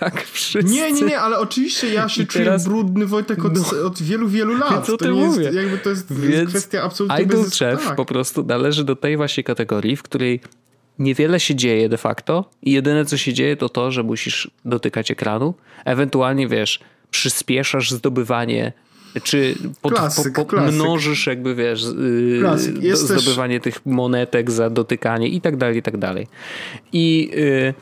jak wszyscy. Nie, nie, nie, ale oczywiście ja się I czuję teraz- brudny Wojtek od, od wielu, wielu lat. Więc o to mówię. jest, jakby to jest, Więc kwestia absolutnie Idle bez... Chef tak. po prostu należy do tej właśnie kategorii, w której niewiele się dzieje de facto i jedyne co się dzieje to to, że musisz dotykać ekranu. Ewentualnie wiesz, przyspieszasz zdobywanie czy pod, Klasyk, po, po, mnożysz jakby wiesz yy, Klasyk. do, Jest też- zdobywanie tych monetek za dotykanie i tak dalej, i tak dalej. I yy,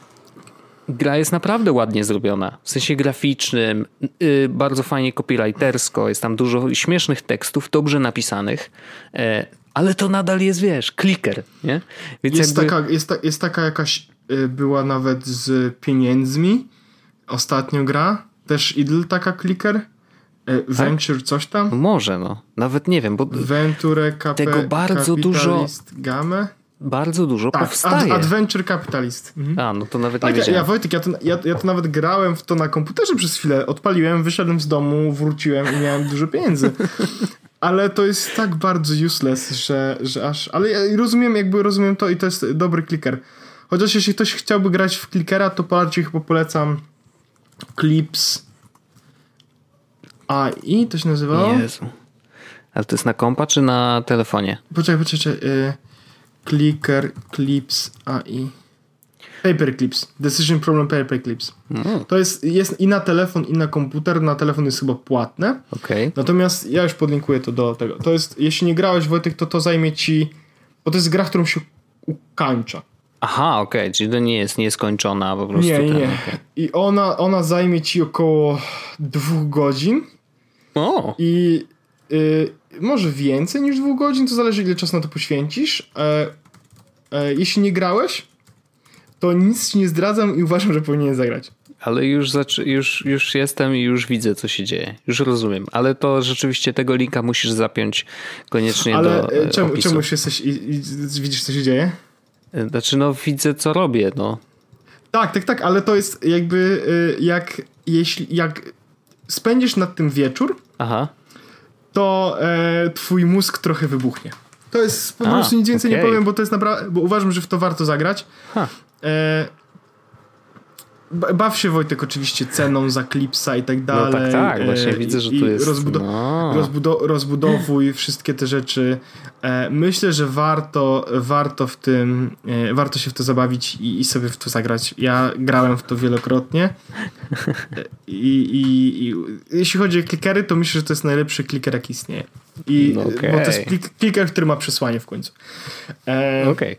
gra jest naprawdę ładnie zrobiona. W sensie graficznym, yy, bardzo fajnie copywritersko, jest tam dużo śmiesznych tekstów, dobrze napisanych, e, ale to nadal jest, wiesz, kliker, nie? Więc Jest, jakby... taka, jest, ta, jest taka jakaś, y, była nawet z pieniędzmi, ostatnio gra, też idle taka clicker, y, Venture coś tam, Może, no. Nawet nie wiem, bo Venture Tego bardzo dużo Game. bardzo dużo Tak, powstaje. Ad, Adventure Capitalist. Mhm. A, no to nawet nie Tak, ja, ja Wojtek, ja to, ja, ja to nawet grałem w to na komputerze przez chwilę, odpaliłem, wyszedłem z domu, wróciłem i miałem dużo pieniędzy. Ale to jest tak bardzo useless, że, że aż... Ale ja rozumiem, jakby rozumiem to i to jest dobry kliker. Chociaż jeśli ktoś chciałby grać w klikera, to bardziej chyba polecam Clips AI, to się nazywało? Jezu. Ale to jest na kompa czy na telefonie? Poczekaj, poczekaj. Y, clicker Clips AI. Paperclips. Decision Problem Paperclips. Mm, To jest, jest i na telefon, i na komputer. Na telefon jest chyba płatne. Okej. Natomiast ja już podlinkuję to do tego. To jest, jeśli nie grałeś Wojtek, to to zajmie ci Bo to jest gra, którą się ukańcza. Aha, okej, okay. czyli to nie jest nieskończona po prostu. Nie, ten, nie. okay. I ona, ona zajmie ci około dwóch godzin. O! I y, może więcej niż dwóch godzin, to zależy ile czasu na to poświęcisz. E, e, jeśli nie grałeś, to nic ci nie zdradzam i uważam, że powinien zagrać. Ale już, już, już jestem i już widzę, co się dzieje. Już rozumiem. Ale to rzeczywiście tego linka musisz zapiąć koniecznie Ale do e, czemu, opisu. jesteś i, i widzisz, co się dzieje? Znaczy, no widzę, co robię, no. Tak, tak, tak, ale to jest jakby jak jeśli jak spędzisz nad tym wieczór, Aha. to e, twój mózg trochę wybuchnie. To jest po A, prostu nic więcej okay. nie powiem, bo to jest naprawdę, bo uważam, że w to warto zagrać. E, Baw się Wojtek oczywiście ceną za klipsa i tak dalej. No tak, tak, właśnie widzę, że tu jest... Rozbudo no. rozbudo rozbudowuj wszystkie te rzeczy. Myślę, że warto, warto w tym, warto się w to zabawić i, i sobie w to zagrać. Ja grałem w to wielokrotnie I, i, i jeśli chodzi o klikery, to myślę, że to jest najlepszy kliker, jaki istnieje. I, no okay. Bo to jest klik kliker, który ma przesłanie w końcu. E... Okej. Okay.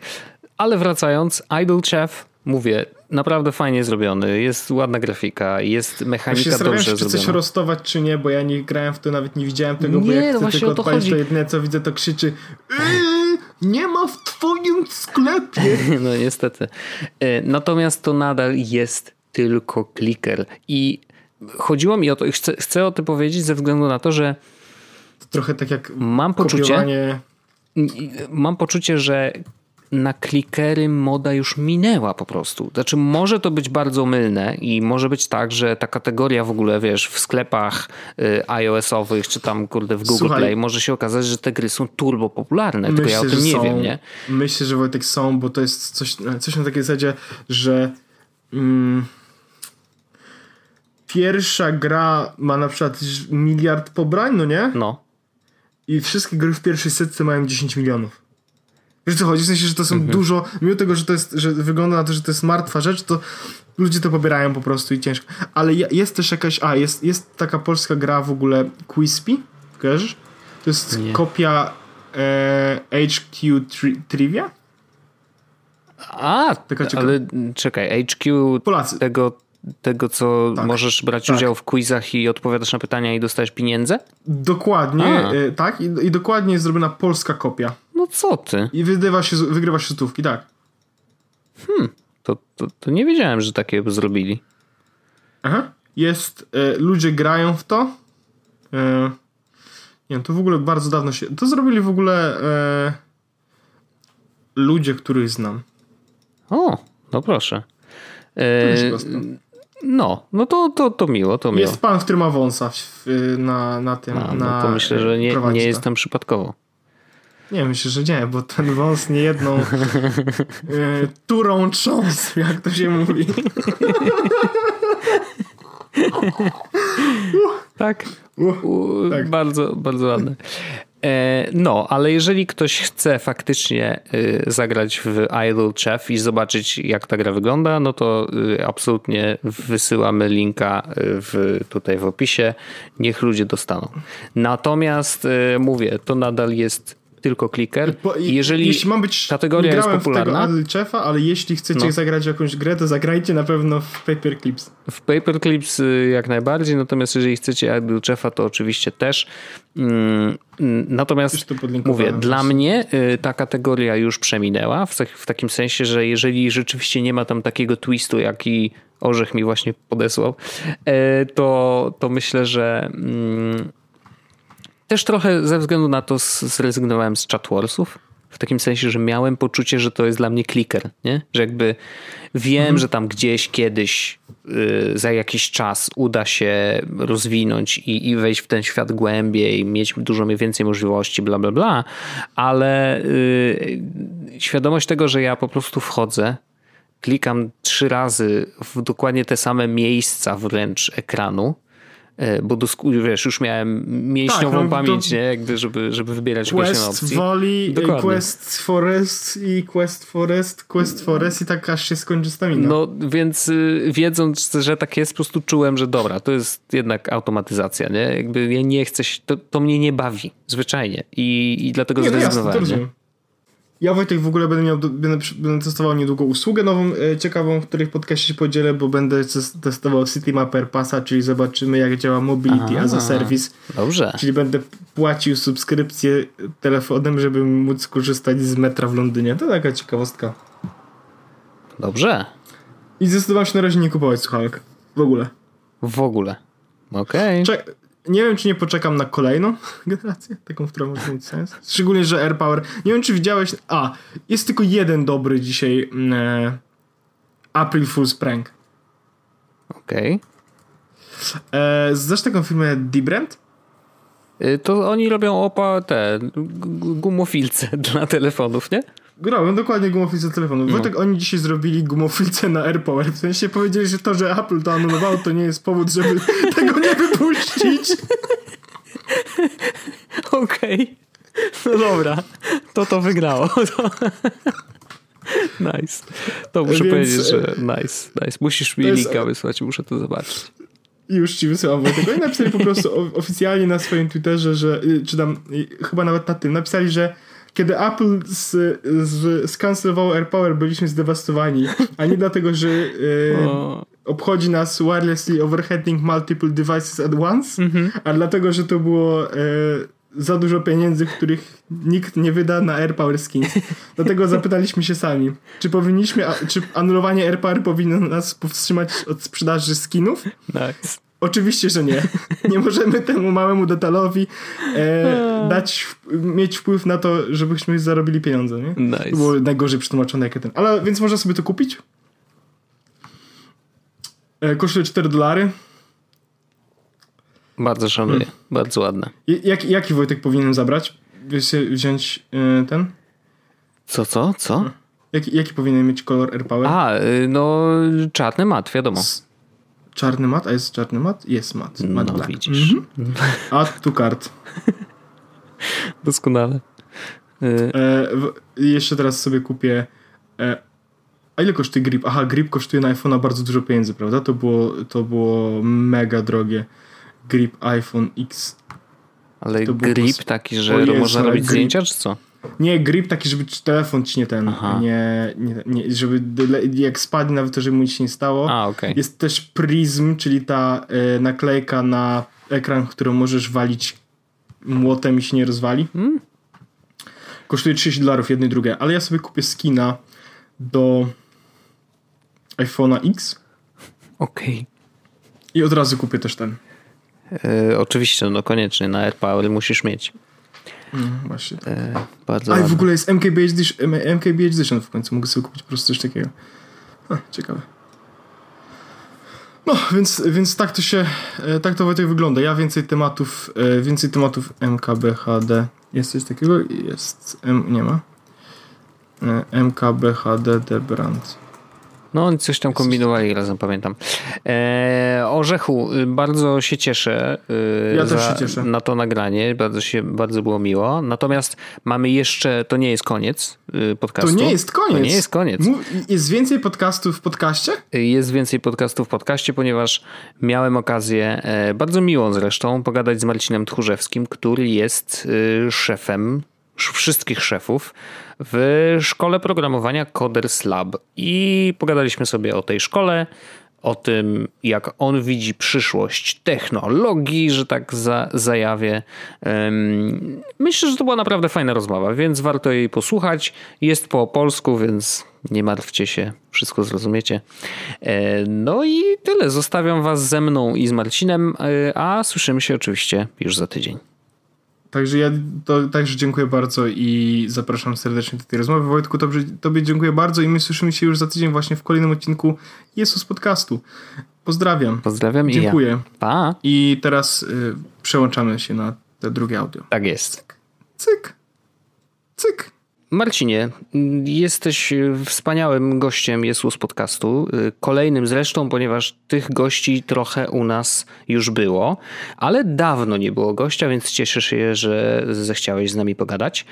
Ale wracając, Idle Chef, mówię, naprawdę fajnie zrobiony, jest ładna grafika, jest mechanika ja dobrze zrobiona. czy coś rostować, czy nie, bo ja nie grałem w to, nawet nie widziałem tego, nie, bo jak no chcę tylko to odpalić, chodzi. to jedyne co widzę, to krzyczy yy, nie ma w twoim sklepie. no niestety. Natomiast to nadal jest tylko kliker i chodziło mi o to, chcę, chcę o tym powiedzieć ze względu na to, że to trochę tak jak mam poczucie, kopiowanie... mam poczucie, że na klikery moda już minęła po prostu. Znaczy może to być bardzo mylne i może być tak, że ta kategoria w ogóle, wiesz, w sklepach y, iOS-owych czy tam kurde w Google Słuchaj, Play może się okazać, że te gry są turbo popularne, myślę, tylko ja o tym nie są, wiem, nie? Myślę, że Wojtek są, bo to jest coś, coś na takiej zasadzie, że mm, pierwsza gra ma na przykład miliard pobrań, no nie? No. I wszystkie gry w pierwszej setce mają 10 milionów. Wiesz co chodzi? W sensie, że to są mhm. dużo, mimo tego, że to jest, że wygląda na to, że to jest martwa rzecz, to ludzie to pobierają po prostu i ciężko. Ale jest też jakaś, a jest, jest taka polska gra w ogóle Quispy, kojarzysz? To jest Nie. kopia e, HQ tri Trivia? A, Taka ale czekaj, HQ Polacy. tego tego, co tak, możesz brać tak. udział w quizach i odpowiadasz na pytania i dostajesz pieniądze? Dokładnie, y, tak. I, I, dokładnie jest zrobiona polska kopia. No co ty? I wygrywa się, wygrywa się złotówki, tak. Hmm, to, to, to, nie wiedziałem, że takie zrobili. Aha. Jest, y, ludzie grają w to. Y, nie wiem, to w ogóle bardzo dawno się... To zrobili w ogóle ludzie, których znam. O, no proszę. No, no to, to, to miło, to miło. Jest pan, który ma wąsa w, na, na tym. A, no na, to myślę, że nie, nie jestem przypadkowo. Nie, myślę, że nie, bo ten wąs nie jedną y, turą trząsł, jak to się mówi. tak. U, tak. Bardzo, bardzo ładne. E, no, ale jeżeli ktoś chce faktycznie y, zagrać w Idle Chef i zobaczyć, jak ta gra wygląda, no to y, absolutnie wysyłamy linka w, tutaj w opisie. Niech ludzie dostaną. Natomiast mówię, to nadal jest tylko clicker. Bo, jeżeli jeśli mam być, kategoria jest popularna. W tego Chefa, ale jeśli chcecie no. zagrać jakąś grę, to zagrajcie na pewno w Paperclips. W Paperclips jak najbardziej, natomiast jeżeli chcecie Chefa, to oczywiście też. Mm, natomiast mówię, dla mnie ta kategoria już przeminęła, w, w takim sensie, że jeżeli rzeczywiście nie ma tam takiego twistu, jaki Orzech mi właśnie podesłał, to, to myślę, że mm, też trochę ze względu na to zrezygnowałem z chatwarsów. W takim sensie, że miałem poczucie, że to jest dla mnie clicker, nie? Że jakby wiem, mhm. że tam gdzieś kiedyś y, za jakiś czas uda się rozwinąć i, i wejść w ten świat głębiej, mieć dużo więcej możliwości, bla, bla, bla, ale y, świadomość tego, że ja po prostu wchodzę, klikam trzy razy w dokładnie te same miejsca wręcz ekranu, bo do, wiesz, już miałem mięśniową tak, no, pamięć, nie? Jakby, żeby, żeby wybierać Quest opcji. Woli, Quest Forest i Quest Forest, Quest Forest i tak aż się skończy stamina. No, więc y, wiedząc, że tak jest, po prostu czułem, że dobra, to jest jednak automatyzacja, nie? Jakby ja nie chcę, to, to mnie nie bawi, zwyczajnie. I, i dlatego nie, no zrezygnowałem. Jasne, Ja Wojtek w ogóle będę miał, będę, będę testował niedługo usługę nową, e, ciekawą, w której w podcaście się podzielę, bo będę testował Citymapper Passa, czyli zobaczymy jak działa Mobility as a Service. Dobrze. Czyli będę płacił subskrypcję telefonem, żeby móc korzystać z metra w Londynie. To taka ciekawostka. Dobrze. I zdecydowałem się na razie nie kupować słuchawek. W ogóle. W ogóle. Okej. Okay. Nie wiem, czy nie poczekam na kolejną generację, taką, która może mieć sens. Szczególnie, że AirPower. Nie wiem, czy widziałeś. A, jest tylko jeden dobry dzisiaj mm, e, April Fool's Prank. Okej. Okay. E, znasz taką firmę Dibrand? Y, to oni robią opa te gumofilce dla telefonów, nie? Grałem dokładnie gumofilce telefonu. No. Wojtek, oni dzisiaj zrobili gumofilce na AirPower. W sensie powiedzieli, że to, że Apple to anulowało, to nie jest powód, żeby tego nie wypuścić. Okej. Okay. No dobra. To to wygrało. nice. To muszę Więc, powiedzieć, że nice, nice. Musisz mi linka jest... wysłać, muszę to zobaczyć. Już ci wysyłam Wojtek. Oni napisali po prostu oficjalnie na swoim Twitterze, że, y, czy tam, y, chyba nawet na tym, napisali, że kiedy Apple z, z, skancelowało AirPower, byliśmy zdewastowani, a nie dlatego, że e, obchodzi nas wirelessly overheating multiple devices at once, mm-hmm. a dlatego, że to było e, za dużo pieniędzy, których nikt nie wyda na AirPower skins. Dlatego zapytaliśmy się sami, czy powinniśmy, czy anulowanie AirPower powinno nas powstrzymać od sprzedaży skinów? Nice. Oczywiście, że nie. Nie możemy temu małemu detalowi e, dać, mieć wpływ na to, żebyśmy zarobili pieniądze, nie? Nice. To było najgorzej przetłumaczone jak ten. Ale więc można sobie to kupić. E, kosztuje 4 dolary. Bardzo szanuję. Hmm. Bardzo ładne. Jak, jaki Wojtek powinienem zabrać? Wziąć e, ten? Co, co? Co? Jaki, jaki powinien mieć kolor AirPower? A, y, no czarny mat, wiadomo. S czarny mat, a jest czarny mat? Jest mat. mat no black. widzisz. Mhm. Add to cart. Doskonale. E, w, jeszcze teraz sobie kupię e, a ile kosztuje grip? Aha, grip kosztuje na iPhone'a bardzo dużo pieniędzy, prawda? To było, to było mega drogie. Grip iPhone X. Ale grip taki, że Jezu, można robić grip. zdjęcia, czy co? Nie, grip taki, żeby telefon ci nie ten, nie, nie, nie, żeby jak spadnie nawet to, żeby mu nic się nie stało. A, okay. Jest też Prism, czyli ta y, naklejka na ekran, którą możesz walić młotem i się nie rozwali. Hmm? Kosztuje 30 dolarów jedno i drugie, ale ja sobie kupię skina do iPhone'a X. Okej. Okay. I od razu kupię też ten. Yy, oczywiście, no koniecznie, na AirPower musisz mieć. No, właśnie. E, bardzo A i w ogóle jest MKB Edition, MKB Edition w końcu. Mogę sobie kupić po prostu coś takiego. A, ciekawe. No, więc, więc tak to się, e, tak to Wojtek wygląda. Ja więcej tematów, e, więcej tematów MKBHD. Jest coś takiego? Jest, M, nie ma. E, MKBHD The Brand. No oni coś tam kombinowali razem, pamiętam. E, Orzechu, bardzo się cieszę, e, ja za, się cieszę na to nagranie. Bardzo, się, bardzo było miło. Natomiast mamy jeszcze, to nie jest koniec e, podcastu. To nie jest koniec. To nie jest koniec. Jest więcej podcastów w podcaście? Jest więcej podcastów w podcaście, ponieważ miałem okazję, e, bardzo miłą zresztą, pogadać z Marcinem Tchórzewskim, który jest szefem wszystkich szefów w szkole programowania Coders Lab. I pogadaliśmy sobie o tej szkole, o tym, jak on widzi przyszłość technologii, że tak za, zajawię. Myślę, że to była naprawdę fajna rozmowa, więc warto jej posłuchać. Jest po polsku, więc nie martwcie się, wszystko zrozumiecie. E, no i tyle. Zostawiam Was ze mną i z Marcinem, e, a słyszymy się oczywiście już za tydzień. Także ja to, także dziękuję bardzo i zapraszam serdecznie do tej rozmowy. Wojtku, tobie, tobie dziękuję bardzo i my słyszymy się już za tydzień właśnie w kolejnym odcinku Jezus Podcastu. Pozdrawiam. Pozdrawiam i Dziękuję. Ja. Pa. I teraz y, przełączamy się na te drugie audio. Tak jest. Cyk. Cyk. Cyk. Marcinie, jesteś wspaniałym gościem Jesus Podcastu. Kolejnym zresztą, ponieważ tych gości trochę u nas już było, ale dawno nie było gościa, więc cieszę się, że zechciałeś z nami pogadać.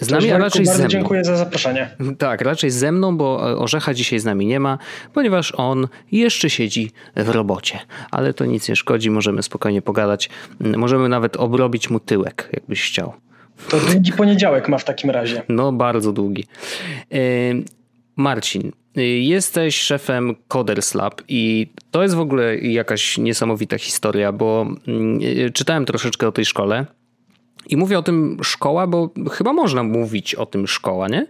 Z nami, a raczej bardzo ze mną. dziękuję za zaproszenie. Tak, raczej ze mną, bo Orzecha dzisiaj z nami nie ma, ponieważ on jeszcze siedzi w robocie. Ale to nic nie szkodzi, możemy spokojnie pogadać. Możemy nawet obrobić mu tyłek, jakbyś chciał To długi poniedziałek ma w takim razie. No, bardzo długi. E, Marcin, jesteś szefem Coders Lab i to jest w ogóle jakaś niesamowita historia, bo mm, czytałem troszeczkę o tej szkole i mówię o tym szkoła, bo chyba można mówić o tym szkoła, nie?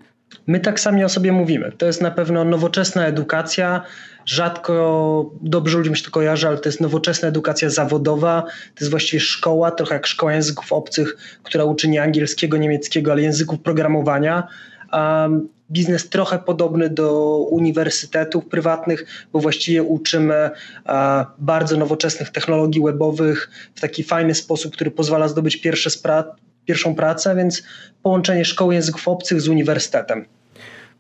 My tak sami o sobie mówimy. To jest na pewno nowoczesna edukacja. Rzadko dobrze ludziom się to kojarzy, ale to jest nowoczesna edukacja zawodowa. To jest właściwie szkoła, trochę jak szkoła języków obcych, która uczy nie angielskiego, niemieckiego, ale języków programowania. Um, biznes trochę podobny do uniwersytetów prywatnych, bo właściwie uczymy bardzo nowoczesnych technologii webowych w taki fajny sposób, który pozwala zdobyć pierwsze pierwszą pracę, więc połączenie szkoły języków obcych z uniwersytetem.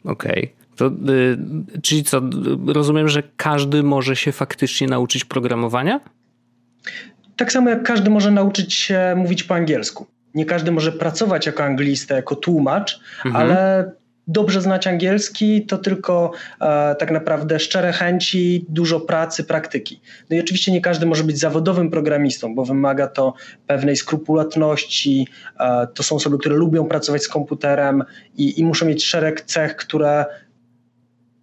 Okej. Okay. Y, czyli co, rozumiem, że każdy może się faktycznie nauczyć programowania? Tak samo jak każdy może nauczyć się mówić po angielsku. Nie każdy może pracować jako anglista, jako tłumacz, mhm. ale dobrze znać angielski, to tylko e, tak naprawdę szczere chęci, dużo pracy, praktyki. No i oczywiście nie każdy może być zawodowym programistą, bo wymaga to pewnej skrupulatności. E, to są osoby, które lubią pracować z komputerem i, i muszą mieć szereg cech, które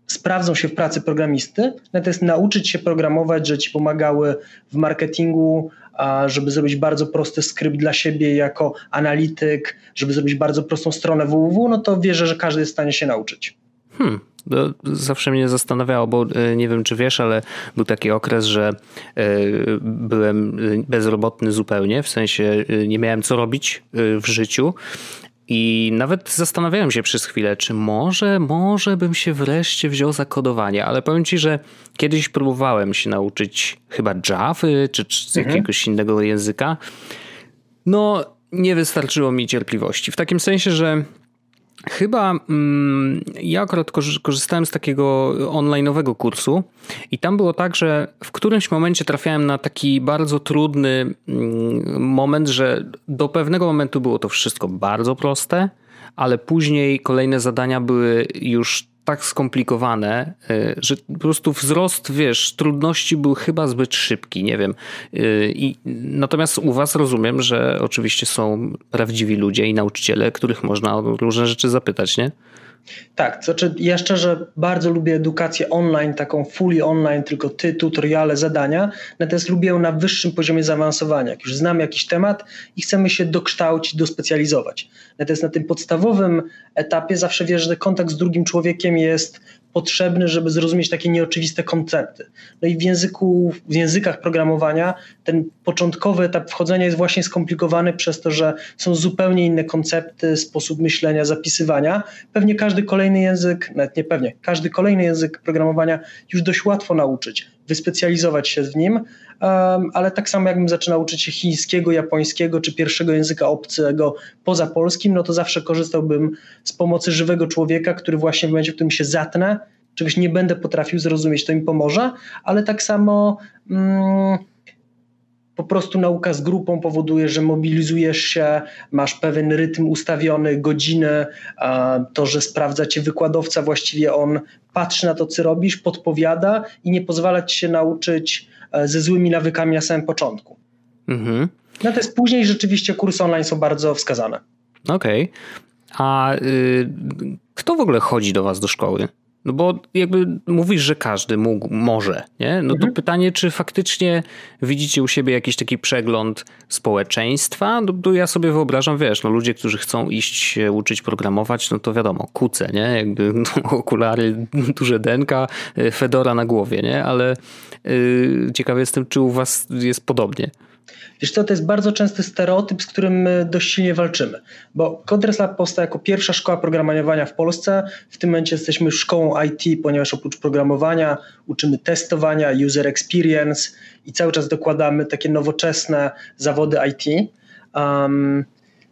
sprawdzą się w pracy programisty, natomiast nauczyć się programować, że ci pomagały w marketingu, żeby zrobić bardzo prosty skrypt dla siebie jako analityk, żeby zrobić bardzo prostą stronę www, no to wierzę, że każdy jest w stanie się nauczyć. Hmm. Zawsze mnie zastanawiało, bo e, nie wiem czy wiesz, ale był taki okres, że e, byłem bezrobotny zupełnie, w sensie nie miałem co robić w życiu i nawet zastanawiałem się przez chwilę, czy może, może bym się wreszcie wziął za kodowanie, ale powiem ci, że kiedyś próbowałem się nauczyć chyba Java czy, czy mhm. jakiegoś innego języka. No, nie wystarczyło mi cierpliwości. W takim sensie, że Chyba mm, ja akurat korzystałem z takiego online'owego kursu i tam było tak, że w którymś momencie trafiałem na taki bardzo trudny mm, moment, że do pewnego momentu było to wszystko bardzo proste, ale później kolejne zadania były już tak skomplikowane, y, że po prostu wzrost, wiesz, trudności był chyba zbyt szybki, nie wiem. Y, I, natomiast u was rozumiem, że oczywiście są prawdziwi ludzie i nauczyciele, których można o różne rzeczy zapytać, nie? Tak, to znaczy ja szczerze bardzo lubię edukację online, taką fully online, tylko ty, tutoriale, zadania, natomiast lubię ją na wyższym poziomie zaawansowania. Jak już znam jakiś temat i chcemy się dokształcić, dospecjalizować. Natomiast na tym podstawowym etapie zawsze wierzę, że kontakt z drugim człowiekiem jest potrzebny, żeby zrozumieć takie nieoczywiste koncepty. No i w języku, w językach programowania ten początkowy etap wchodzenia jest właśnie skomplikowany przez to, że są zupełnie inne koncepty, sposób myślenia, zapisywania. Pewnie każdy kolejny język, nawet nie pewnie, każdy kolejny język programowania już dość łatwo nauczyć, wyspecjalizować się w nim, ale tak samo jakbym zaczynał uczyć się chińskiego, japońskiego czy pierwszego języka obcego poza polskim, no to zawsze korzystałbym z pomocy żywego człowieka, który właśnie w momencie, w którym się zatnę, czegoś nie będę potrafił zrozumieć, to mi pomoże, ale tak samo mm, po prostu nauka z grupą powoduje, że mobilizujesz się, masz pewien rytm ustawiony, godziny, to, że sprawdza cię wykładowca, właściwie on patrzy na to, co robisz, podpowiada i nie pozwala ci się nauczyć ze złymi nawykami na samym początku. Mhm. Natomiast później rzeczywiście kursy online są bardzo wskazane. Okej. Okay. A y, kto w ogóle chodzi do was do szkoły? No bo jakby mówisz, że każdy mógł, może, nie? No to mhm. pytanie, czy faktycznie widzicie u siebie jakiś taki przegląd społeczeństwa? No bo ja sobie wyobrażam, wiesz, no ludzie, którzy chcą iść się uczyć programować, no to wiadomo, kuce, nie? Jakby no, okulary, duże denka, fedora na głowie, nie? Ale yy, ciekawy jestem, czy u was jest podobnie. Wiesz co, to jest bardzo częsty stereotyp, z którym my dość silnie walczymy, bo Coders Lab powstał jako pierwsza szkoła programowania w Polsce. W tym momencie jesteśmy szkołą IT, ponieważ oprócz programowania uczymy testowania, user experience i cały czas dokładamy takie nowoczesne zawody IT. Um,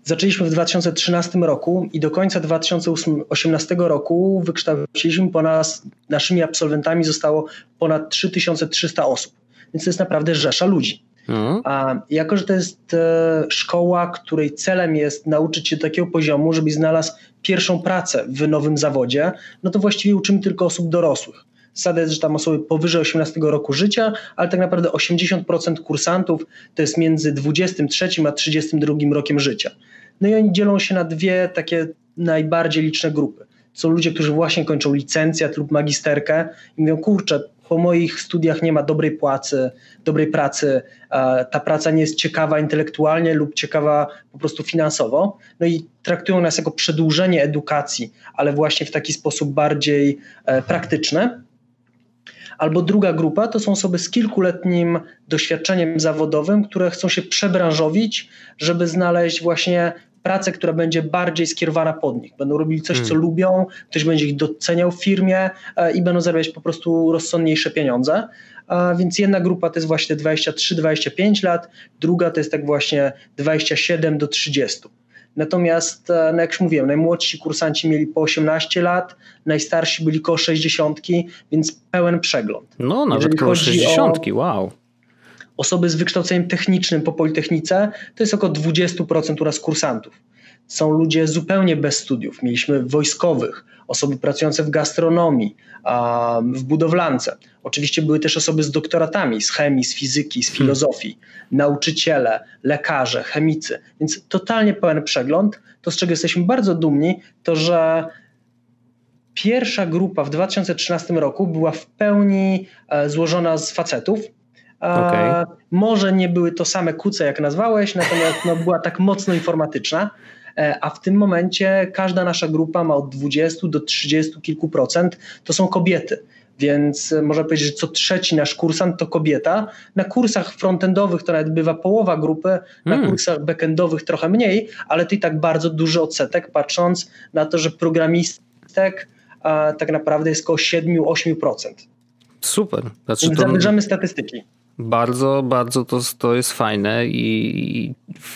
Zaczęliśmy w 2013 roku i do końca 2018 roku wykształciliśmy ponad, naszymi absolwentami zostało ponad 3300 osób. Więc to jest naprawdę rzesza ludzi. Mhm. A jako, że to jest e, szkoła, której celem jest nauczyć się takiego poziomu, żebyś znalazł pierwszą pracę w nowym zawodzie, no to właściwie uczymy tylko osób dorosłych. Zasada jest, że tam osoby powyżej 18 roku życia, ale tak naprawdę 80% kursantów to jest między 23 a 32 rokiem życia. No i oni dzielą się na dwie takie najbardziej liczne grupy. Są ludzie, którzy właśnie kończą licencjat lub magisterkę i mówią, kurczę, po moich studiach nie ma dobrej płacy, dobrej pracy, ta praca nie jest ciekawa intelektualnie lub ciekawa po prostu finansowo. No i traktują nas jako przedłużenie edukacji, ale właśnie w taki sposób bardziej e, praktyczny. Albo druga grupa to są osoby z kilkuletnim doświadczeniem zawodowym, które chcą się przebranżowić, żeby znaleźć właśnie pracę, która będzie bardziej skierowana pod nich. Będą robili coś, hmm. co lubią, ktoś będzie ich doceniał w firmie e, i będą zarabiać po prostu rozsądniejsze pieniądze. Więc jedna grupa to jest właśnie 23-25 lat, druga to jest tak właśnie 27 do 30. Natomiast, e, no jak już mówiłem, najmłodsi kursanci mieli po 18 lat, najstarsi byli koło 60, więc pełen przegląd. No, nawet Jeżeli koło 60, o, wow osoby z wykształceniem technicznym po Politechnice to jest około 20% uraz kursantów. Są ludzie zupełnie bez studiów. Mieliśmy wojskowych, osoby pracujące w gastronomii, w budowlance. Oczywiście były też osoby z doktoratami z chemii, z fizyki, z hmm. filozofii, nauczyciele, lekarze, chemicy. Więc totalnie pełen przegląd. To, z czego jesteśmy bardzo dumni, to że pierwsza grupa w 2013 roku była w pełni e, złożona z facetów Okay. Może nie były to same kuce, jak nazwałeś, natomiast no, była tak mocno informatyczna. E, a w tym momencie każda nasza grupa ma od 20 do 30 kilku procent to są kobiety. Więc można powiedzieć, że co trzeci nasz kursant to kobieta. Na kursach frontendowych to nawet bywa połowa grupy, na hmm. kursach backendowych trochę mniej, ale to i tak bardzo duży odsetek, patrząc na to, że programistek a, tak naprawdę jest około 7-8%. Super. Znaczy, to... Zabierzemy statystyki. Bardzo, bardzo to, to jest fajne i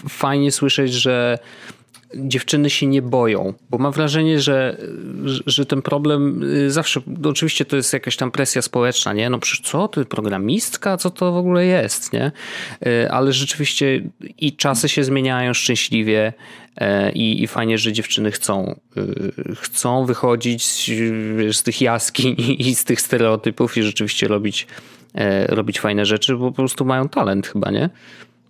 fajnie słyszeć, że dziewczyny się nie boją, bo mam wrażenie, że, że ten problem y, zawsze, no oczywiście to jest jakaś tam presja społeczna, nie? No przecież co, ty programistka, co to w ogóle jest, nie? Y, ale rzeczywiście i czasy się zmieniają szczęśliwie e, i, i fajnie, że dziewczyny chcą, y, chcą wychodzić z, z tych jaskiń i z tych stereotypów i rzeczywiście robić robić fajne rzeczy, bo po prostu mają talent chyba, nie?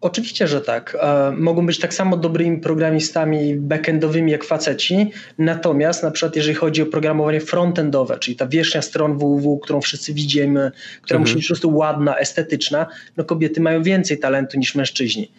Oczywiście, że tak. E, mogą być tak samo dobrymi programistami backendowymi jak faceci, natomiast na przykład jeżeli chodzi o programowanie frontendowe, czyli ta wierzchnia stron www, którą wszyscy widzimy, która mhm. musi być po prostu ładna, estetyczna, no kobiety mają więcej talentu niż mężczyźni.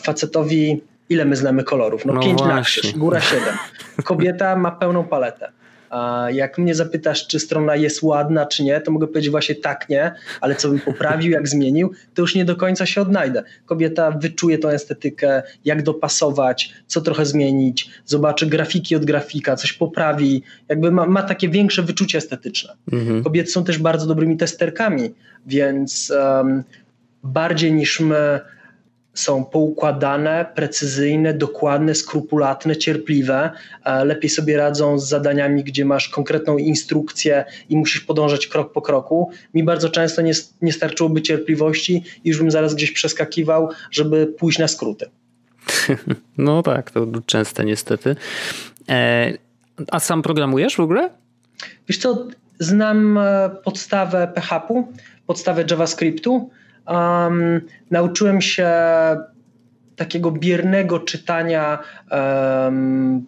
Facetowi ile my znamy kolorów? No, no 5 na krzyż, góra 7. Kobieta ma pełną paletę. A jak mnie zapytasz, czy strona jest ładna, czy nie, to mogę powiedzieć właśnie tak, nie, ale co bym poprawił, jak zmienił, to już nie do końca się odnajdę. Kobieta wyczuje tą estetykę, jak dopasować, co trochę zmienić, zobaczy grafiki od grafika, coś poprawi, jakby ma, ma takie większe wyczucie estetyczne. Mhm. Kobiety są też bardzo dobrymi testerkami, więc um, bardziej niż my są poukładane, precyzyjne, dokładne, skrupulatne, cierpliwe. Lepiej sobie radzą z zadaniami, gdzie masz konkretną instrukcję i musisz podążać krok po kroku. Mi bardzo często nie, nie starczyłoby cierpliwości i już bym zaraz gdzieś przeskakiwał, żeby pójść na skróty. No tak, to częste niestety. E, a sam programujesz w ogóle? Wiesz co, znam e, podstawę PHP-u, podstawę JavaScriptu, um, nauczyłem się takiego biernego czytania um,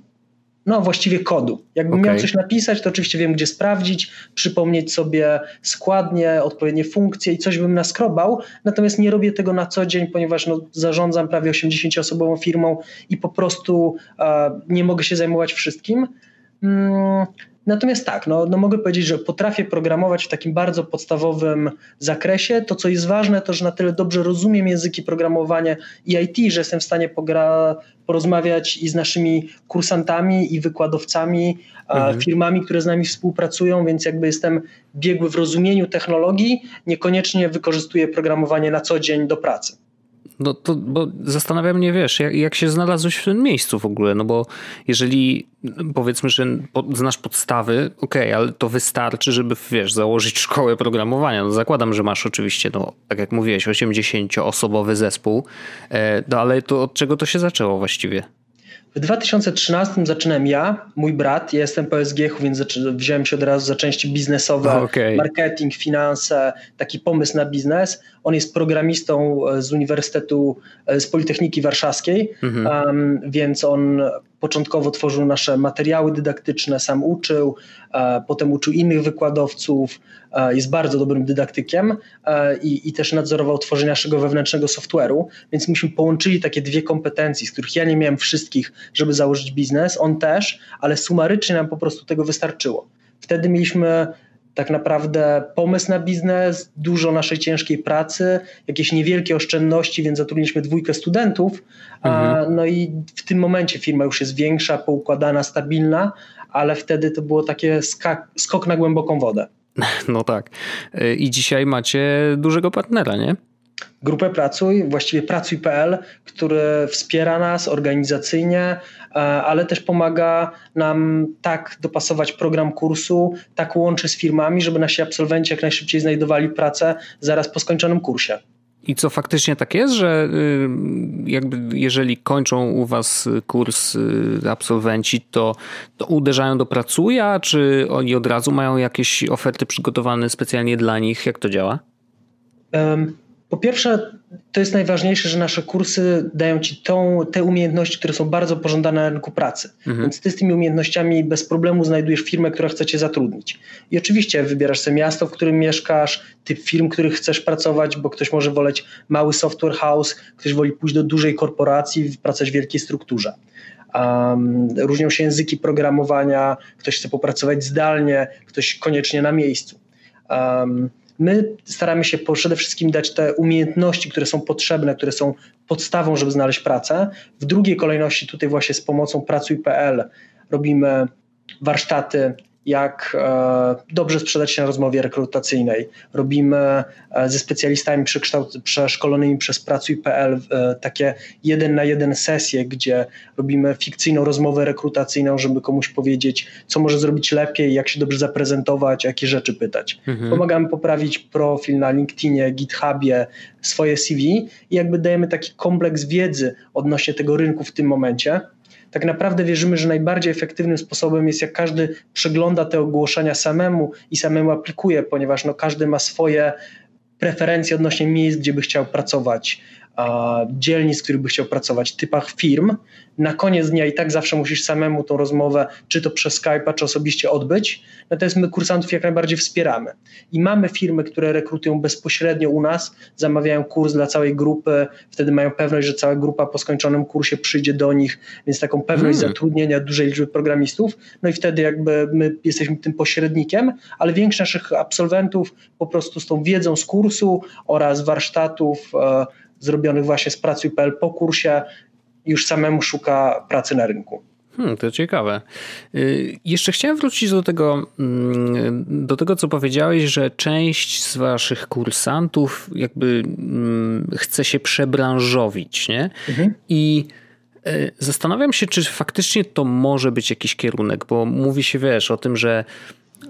no właściwie kodu. Jakbym okay. miał coś napisać, to oczywiście wiem, gdzie sprawdzić, przypomnieć sobie składnie, odpowiednie funkcje i coś bym naskrobał, natomiast nie robię tego na co dzień, ponieważ no, zarządzam prawie 80-osobową firmą i po prostu uh, nie mogę się zajmować wszystkim. Mm, Natomiast tak, no, no mogę powiedzieć, że potrafię programować w takim bardzo podstawowym zakresie. To, co jest ważne, to, że na tyle dobrze rozumiem języki programowania i IT, że jestem w stanie pogra, porozmawiać i z naszymi kursantami i wykładowcami, mhm. firmami, które z nami współpracują, więc jakby jestem biegły w rozumieniu technologii, niekoniecznie wykorzystuję programowanie na co dzień do pracy. No to, bo zastanawia mnie, wiesz, jak, jak się znalazłeś w tym miejscu w ogóle, no bo jeżeli powiedzmy, że znasz podstawy, okej, okay, ale to wystarczy, żeby, wiesz, założyć szkołę programowania. No zakładam, że masz oczywiście, no tak jak mówiłeś, 80-osobowy zespół, e, no ale to od czego to się zaczęło właściwie? W 2013 zaczynałem ja, mój brat, ja jestem po SGH, więc wziąłem się od razu za części biznesowe, okay. marketing, finanse, taki pomysł na biznes. On jest programistą e, z Uniwersytetu, e, z Politechniki Warszawskiej, mhm. um, więc on początkowo tworzył nasze materiały dydaktyczne, sam uczył, e, potem uczył innych wykładowców, jest bardzo dobrym dydaktykiem i, i też nadzorował tworzenie naszego wewnętrznego software'u, więc myśmy połączyli takie dwie kompetencje, z których ja nie miałem wszystkich, żeby założyć biznes, on też, ale sumarycznie nam po prostu tego wystarczyło. Wtedy mieliśmy tak naprawdę pomysł na biznes, dużo naszej ciężkiej pracy, jakieś niewielkie oszczędności, więc zatrudniliśmy dwójkę studentów. Mhm. No i w tym momencie firma już jest większa, poukładana, stabilna, ale wtedy to było takie skak, skok na głęboką wodę. No tak. I dzisiaj macie dużego partnera, nie? Grupę Pracuj, właściwie Pracuj.pl, który wspiera nas organizacyjnie, e, ale też pomaga nam tak dopasować program kursu, tak łączy z firmami, żeby nasi absolwenci jak najszybciej znajdowali pracę zaraz po skończonym kursie. I co faktycznie tak jest, że y, jakby jeżeli kończą u was kurs y, absolwenci, to, to uderzają do pracuja, czy oni od razu mają jakieś oferty przygotowane specjalnie dla nich? Jak to działa? Um po pierwsze, to jest najważniejsze, że nasze kursy dają ci tą, te umiejętności, które są bardzo pożądane na rynku pracy. Mhm. Więc ty z tymi umiejętnościami bez problemu znajdujesz firmę, która chce cię zatrudnić. I oczywiście wybierasz sobie miasto, w którym mieszkasz, typ firm, w których chcesz pracować, bo ktoś może woleć mały software house, ktoś woli pójść do dużej korporacji, pracować w wielkiej strukturze. Um, różnią się języki programowania, ktoś chce popracować zdalnie, ktoś koniecznie na miejscu. Um, My staramy się przede wszystkim dać te umiejętności, które są potrzebne, które są podstawą, żeby znaleźć pracę. W drugiej kolejności tutaj właśnie z pomocą pracuj.pl robimy warsztaty jak e, dobrze sprzedać się na rozmowie rekrutacyjnej. Robimy e, ze specjalistami przeszkolonymi przez Pracuj.pl e, takie jeden na jeden sesje, gdzie robimy fikcyjną rozmowę rekrutacyjną, żeby komuś powiedzieć, co może zrobić lepiej, jak się dobrze zaprezentować, jakie rzeczy pytać. Mhm. Pomagamy poprawić profil na LinkedInie, GitHubie, swoje CV i jakby dajemy taki kompleks wiedzy odnośnie tego rynku w tym momencie tak naprawdę wierzymy, że najbardziej efektywnym sposobem jest jak każdy przegląda te ogłoszenia samemu i samemu aplikuje, ponieważ no, każdy ma swoje preferencje odnośnie miejsc, gdzie by chciał pracować dzielnic, w których by chciał pracować, typach firm. Na koniec dnia i tak zawsze musisz samemu tą rozmowę, czy to przez Skype'a, czy osobiście odbyć. Natomiast my kursantów jak najbardziej wspieramy. I mamy firmy, które rekrutują bezpośrednio u nas, zamawiają kurs dla całej grupy, wtedy mają pewność, że cała grupa po skończonym kursie przyjdzie do nich, więc taką pewność hmm. zatrudnienia dużej liczby programistów. No i wtedy jakby my jesteśmy tym pośrednikiem, ale większość naszych absolwentów po prostu z tą wiedzą z kursu oraz warsztatów e, zrobionych właśnie z pracuj.pl po kursie już samemu szuka pracy na rynku. Hmm, to ciekawe. Y, jeszcze chciałem wrócić do tego, mm, do tego, co powiedziałeś, że część z waszych kursantów jakby mm, chce się przebranżowić, nie? Mhm. I y, zastanawiam się, czy faktycznie to może być jakiś kierunek, bo mówi się, wiesz, o tym, że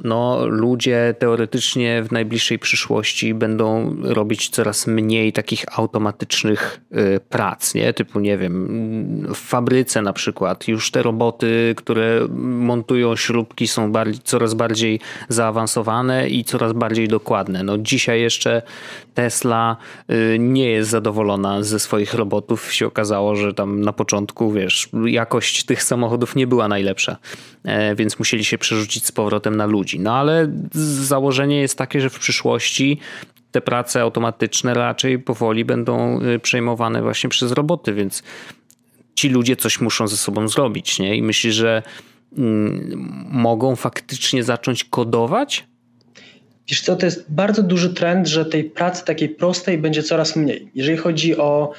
no, ludzie teoretycznie w najbliższej przyszłości będą robić coraz mniej takich automatycznych y, prac, nie? Typu, nie wiem, w fabryce na przykład. Już te roboty, które montują śrubki są bardziej, coraz bardziej zaawansowane i coraz bardziej dokładne. No, dzisiaj jeszcze Tesla y, nie jest zadowolona ze swoich robotów. Się okazało, że tam na początku, wiesz, jakość tych samochodów nie była najlepsza, e, więc musieli się przerzucić z powrotem na ludzi ludzi. No ale założenie jest takie, że w przyszłości te prace automatyczne raczej powoli będą y, przejmowane właśnie przez roboty, więc ci ludzie coś muszą ze sobą zrobić, nie? I myślisz, że mm, mogą faktycznie zacząć kodować? Wiesz co, to jest bardzo duży trend, że tej pracy takiej prostej będzie coraz mniej. Jeżeli chodzi o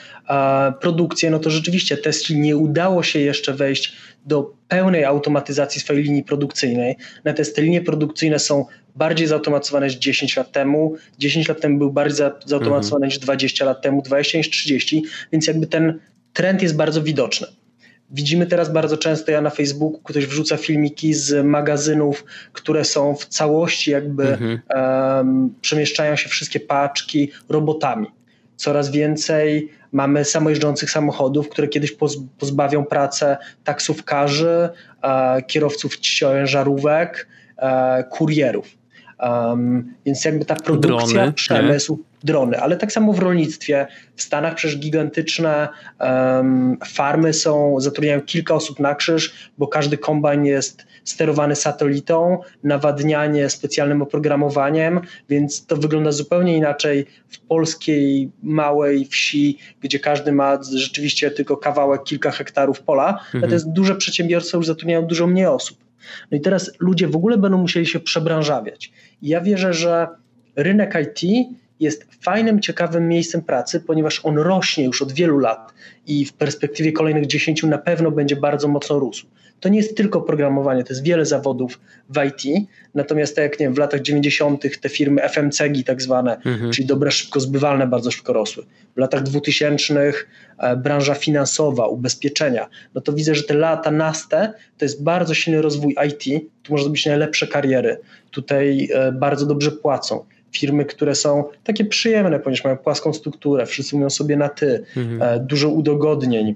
produkcję, no to rzeczywiście Tesla nie udało się jeszcze wejść do pełnej automatyzacji swojej linii produkcyjnej. Natomiast te linie produkcyjne są bardziej zautomatyzowane niż 10 lat temu. 10 lat temu były bardziej zautomatyzowane mhm. niż 20 lat temu, 20 niż 30, więc jakby ten trend jest bardzo widoczny. Widzimy teraz bardzo często, ja na Facebooku ktoś wrzuca filmiki z magazynów, które są w całości jakby mhm. um, przemieszczają się wszystkie paczki robotami coraz więcej mamy samojeżdżących samochodów, które kiedyś pozbawią pracę taksówkarzy, e, kierowców ciężarówek, e, kurierów. Um, więc jakby ta produkcja, drony, przemysł, nie? drony, ale tak samo w rolnictwie. W Stanach przecież gigantyczne um, farmy są, zatrudniają kilka osób na krzyż, bo każdy kombajn jest sterowany satelitą, nawadnianie specjalnym oprogramowaniem, więc to wygląda zupełnie inaczej w polskiej małej wsi, gdzie każdy ma rzeczywiście tylko kawałek, kilka hektarów pola. Mhm. Natomiast duże przedsiębiorstwa już zatrudniają dużo mniej osób. No i teraz ludzie w ogóle będą musieli się przebranżawiać. I ja wierzę, że rynek IT jest fajnym, ciekawym miejscem pracy, ponieważ on rośnie już od wielu lat i w perspektywie kolejnych 10 na pewno będzie bardzo mocno rósł. To nie jest tylko programowanie, to jest wiele zawodów w IT, natomiast tak jak nie wiem, w latach 90. te firmy FMCG tak zwane, mhm. czyli dobre, szybko zbywalne, bardzo szybko rosły. W latach 2000 e, branża finansowa, ubezpieczenia, no to widzę, że te lata naste to jest bardzo silny rozwój IT, tu można zrobić najlepsze kariery, tutaj e, bardzo dobrze płacą firmy, które są takie przyjemne, ponieważ mają płaską strukturę, wszyscy mówią sobie na ty, mhm. E, dużo udogodnień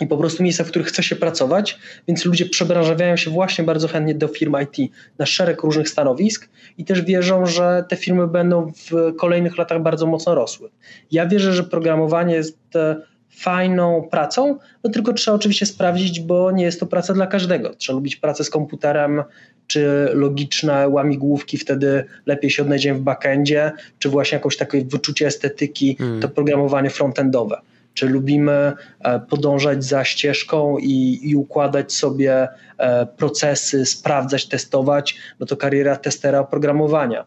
i po prostu miejsca, w których chce się pracować, więc ludzie przebranżawiają się właśnie bardzo chętnie do firm IT na szereg różnych stanowisk i też wierzą, że te firmy będą w kolejnych latach bardzo mocno rosły. Ja wierzę, że programowanie jest e, fajną pracą, no tylko trzeba oczywiście sprawdzić, bo nie jest to praca dla każdego. Trzeba lubić pracę z komputerem, czy logiczne łamigłówki, wtedy lepiej się odnajdziemy w backendzie, czy właśnie jakąś takie wyczucie estetyki, hmm. to programowanie frontendowe. Czy lubimy e, podążać za ścieżką i, i układać sobie e, procesy, sprawdzać, testować, no to kariera testera oprogramowania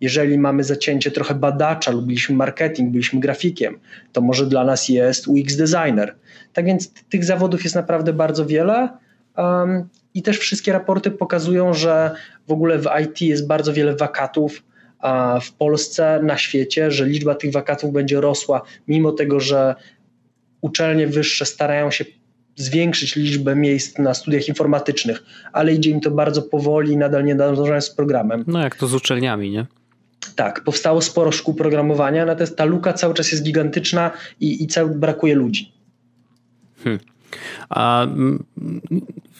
jeżeli mamy zacięcie trochę badacza, lubiliśmy marketing, byliśmy grafikiem, to może dla nas jest UX designer. Tak więc tych zawodów jest naprawdę bardzo wiele. Um, I też wszystkie raporty pokazują, że w ogóle w IT jest bardzo wiele wakatów w Polsce, na świecie, że liczba tych wakatów będzie rosła, mimo tego, że uczelnie wyższe starają się zwiększyć liczbę miejsc na studiach informatycznych, ale idzie im to bardzo powoli, nadal nie nadążają z programem. No jak to z uczelniami, nie? Tak, powstało sporo szkół programowania, natomiast ta luka cały czas jest gigantyczna i, i cały brakuje ludzi. Hmm. A mm,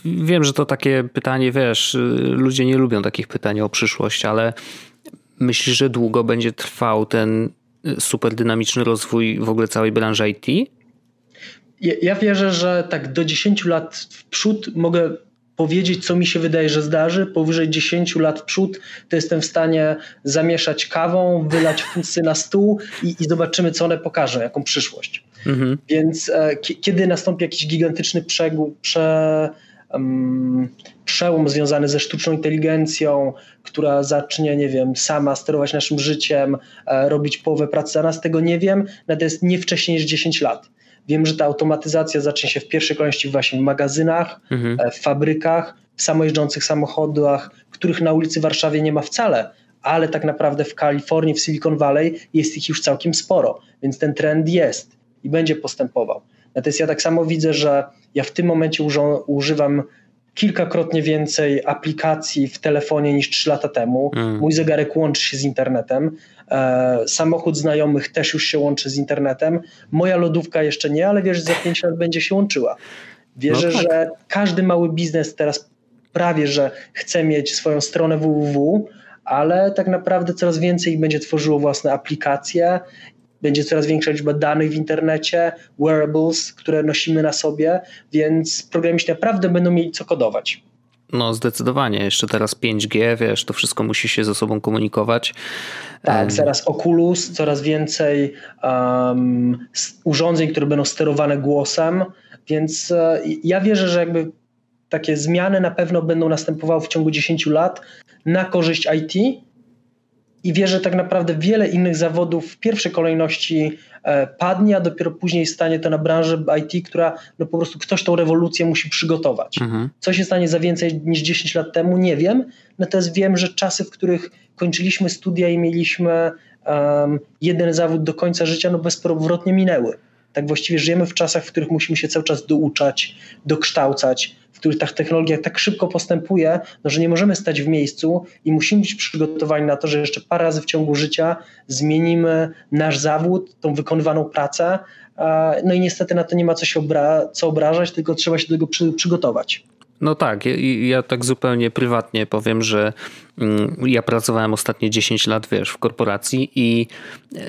wiem, że to takie pytanie, wiesz, ludzie nie lubią takich pytań o przyszłość, ale myślisz, że długo będzie trwał ten super dynamiczny rozwój w ogóle całej branży IT? Ja, ja wierzę, że tak do 10 lat w przód mogę powiedzieć, co mi się wydaje, że zdarzy. Powyżej 10 lat w przód to jestem w stanie zamieszać kawą, wylać fusy na stół i, i zobaczymy, co one pokażą, jaką przyszłość. Mhm. Więc e, kiedy nastąpi jakiś gigantyczny przegół, prze, um, przełom związany ze sztuczną inteligencją, która zacznie, nie wiem, sama sterować naszym życiem, e, robić połowę pracy za nas, tego nie wiem, natomiast nie wcześniej niż 10 lat. Wiem, że ta automatyzacja zacznie się w pierwszej kolejności właśnie w magazynach, mhm. E, w fabrykach, w samojeżdżących samochodach, których na ulicy Warszawie nie ma wcale, ale tak naprawdę w Kalifornii, w Silicon Valley jest ich już całkiem sporo, więc ten trend jest i będzie postępował. Natomiast ja tak samo widzę, że ja w tym momencie używam kilkakrotnie więcej aplikacji w telefonie niż 3 lata temu. Mm. Mój zegarek łączy się z internetem. E, samochód znajomych też już się łączy z internetem. Moja lodówka jeszcze nie, ale wiesz, że za 5 lat będzie się łączyła. Wierzę, no tak. że każdy mały biznes teraz prawie, że chce mieć swoją stronę www, ale tak naprawdę coraz więcej będzie tworzyło własne aplikacje będzie coraz większa liczba danych w internecie, wearables, które nosimy na sobie, więc programiści naprawdę będą mieli co kodować. No, zdecydowanie. Jeszcze teraz 5G, wiesz, to wszystko musi się ze sobą komunikować. Tak, zaraz Oculus, coraz więcej um, urządzeń, które będą sterowane głosem, więc uh, ja wierzę, że jakby takie zmiany na pewno będą następowały w ciągu 10 lat na korzyść IT, i wierzę, że tak naprawdę wiele innych zawodów w pierwszej kolejności e, padnie, a dopiero później stanie to na branży IT, która no po prostu ktoś tą rewolucję musi przygotować. Mhm. Co się stanie za więcej niż 10 lat temu, nie wiem. Natomiast wiem, że czasy, w których kończyliśmy studia i mieliśmy um, jeden zawód do końca życia, no bezpowrotnie minęły. tak właściwie żyjemy w czasach, w których musimy się cały czas douczać, dokształcać, których ta technologia tak szybko postępuje, no, że nie możemy stać w miejscu i musimy być przygotowani na to, że jeszcze parę razy w ciągu życia zmienimy nasz zawód, tą wykonywaną pracę. No i niestety na to nie ma co się obra co obrażać, tylko trzeba się do tego przy przygotować. No tak, ja, ja, tak zupełnie prywatnie powiem, że mm, ja pracowałem ostatnie 10 lat, wiesz, w korporacji i e,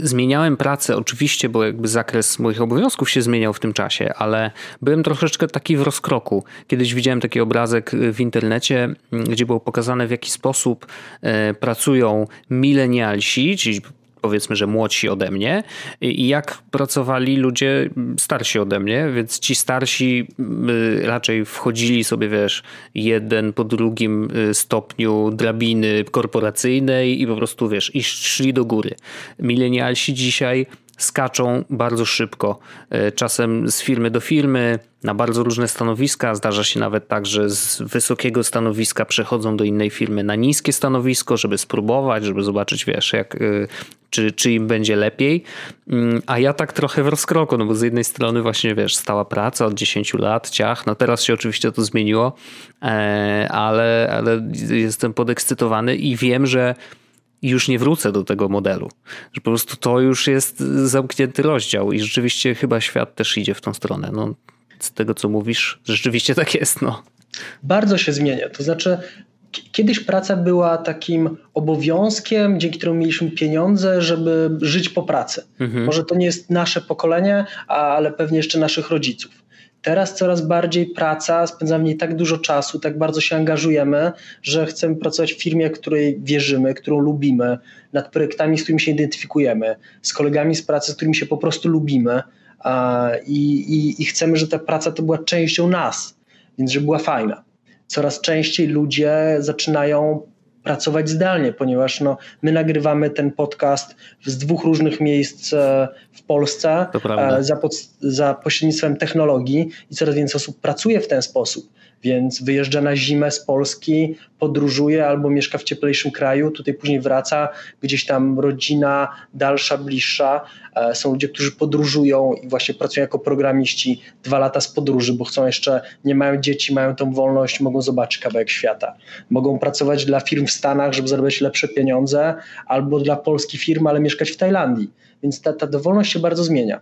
zmieniałem pracę oczywiście, bo jakby zakres moich obowiązków się zmieniał w tym czasie, ale byłem troszeczkę taki w rozkroku. Kiedyś widziałem taki obrazek w internecie, mm, gdzie było pokazane w jaki sposób e, pracują milenialsi, czyli powiedzmy, że młodsi ode mnie i jak pracowali ludzie starsi ode mnie, więc ci starsi y, raczej wchodzili sobie, wiesz, jeden po drugim y, stopniu drabiny korporacyjnej i po prostu, wiesz, i szli do góry. Milenialsi dzisiaj skaczą bardzo szybko. E, czasem z firmy do firmy, na bardzo różne stanowiska. Zdarza się nawet tak, że z wysokiego stanowiska przechodzą do innej firmy na niskie stanowisko, żeby spróbować, żeby zobaczyć, wiesz, jak, e, czy, czy im będzie lepiej. Mm, a ja tak trochę w rozkroku, no bo z jednej strony właśnie, wiesz, stała praca od 10 lat, ciach, no teraz się oczywiście to zmieniło, e, ale, ale jestem podekscytowany i wiem, że i już nie wrócę do tego modelu. Że po prostu to już jest zamknięty rozdział i rzeczywiście chyba świat też idzie w tą stronę. No, z tego, co mówisz, rzeczywiście tak jest. No. Bardzo się zmienia. To znaczy, kiedyś praca była takim obowiązkiem, dzięki któremu mieliśmy pieniądze, żeby żyć po pracy. Mhm. Może to nie jest nasze pokolenie, ale pewnie jeszcze naszych rodziców. Teraz coraz bardziej praca, spędzamy w niej tak dużo czasu, tak bardzo się angażujemy, że chcemy pracować w firmie, której wierzymy, którą lubimy, nad projektami, z którymi się identyfikujemy, z kolegami z pracy, z którymi się po prostu lubimy i, i, i chcemy, żeby ta praca to była częścią nas, więc żeby była fajna. Coraz częściej ludzie zaczynają pracować zdalnie, ponieważ no, my nagrywamy ten podcast z dwóch różnych miejsc e, w Polsce e, za, pod, za pośrednictwem technologii i coraz więcej osób pracuje w ten sposób więc wyjeżdża na zimę z Polski, podróżuje albo mieszka w cieplejszym kraju, tutaj później wraca, gdzieś tam rodzina dalsza, bliższa. E, są ludzie, którzy podróżują i właśnie pracują jako programiści dwa lata z podróży, bo chcą jeszcze, nie mają dzieci, mają tą wolność, mogą zobaczyć kawałek świata. Mogą pracować dla firm w Stanach, żeby zarabiać lepsze pieniądze, albo dla polskich firm, ale mieszkać w Tajlandii. Więc ta, ta dowolność się bardzo zmienia.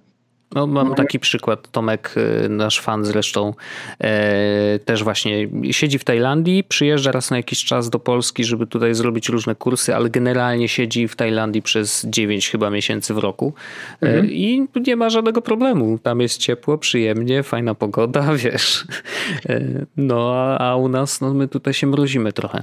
No, mam taki przykład. Tomek, y, nasz fan zresztą, e, też właśnie siedzi w Tajlandii, przyjeżdża raz na jakiś czas do Polski, żeby tutaj zrobić różne kursy, ale generalnie siedzi w Tajlandii przez 9 chyba miesięcy w roku e, mhm. i nie ma żadnego problemu. Tam jest ciepło, przyjemnie, fajna pogoda, wiesz. E, no a, a u nas, no my tutaj się mrozimy trochę.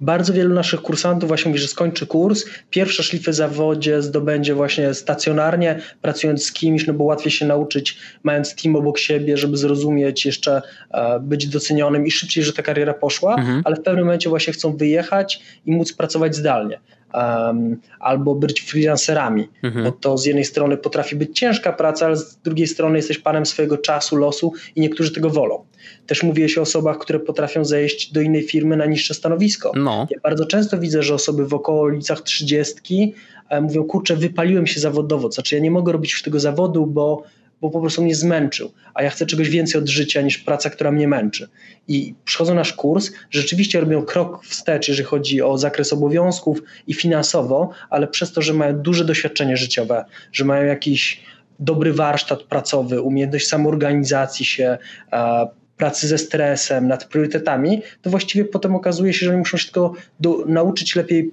Bardzo wielu naszych kursantów właśnie mówi, że skończy kurs, pierwsze szlify zawodzie zdobędzie właśnie stacjonarnie, pracując z kimś, no bo łatwiej się nauczyć, mając team obok siebie, żeby zrozumieć, jeszcze e, być docenionym i szybciej, że ta kariera poszła, mhm. ale w pewnym momencie właśnie chcą wyjechać i móc pracować zdalnie um, albo być freelancerami, mhm. bo to z jednej strony potrafi być ciężka praca, ale z drugiej strony jesteś panem swojego czasu, losu i niektórzy tego wolą. Też mówiłeś o osobach, które potrafią zejść do innej firmy na niższe stanowisko. No. Ja bardzo często widzę, że osoby w okolicach trzydziestki e, mówią, kurczę, wypaliłem się zawodowo, znaczy ja nie mogę robić już tego zawodu, bo bo po prostu mnie zmęczył, a ja chcę czegoś więcej od życia niż praca, która mnie męczy. I przychodzą nasz kurs, rzeczywiście robią krok wstecz, jeżeli chodzi o zakres obowiązków i finansowo, ale przez to, że mają duże doświadczenie życiowe, że mają jakiś dobry warsztat pracowy, umiejętność samoorganizacji się, pracy ze stresem, nad priorytetami, to właściwie potem okazuje się, że oni muszą się tylko do, nauczyć lepiej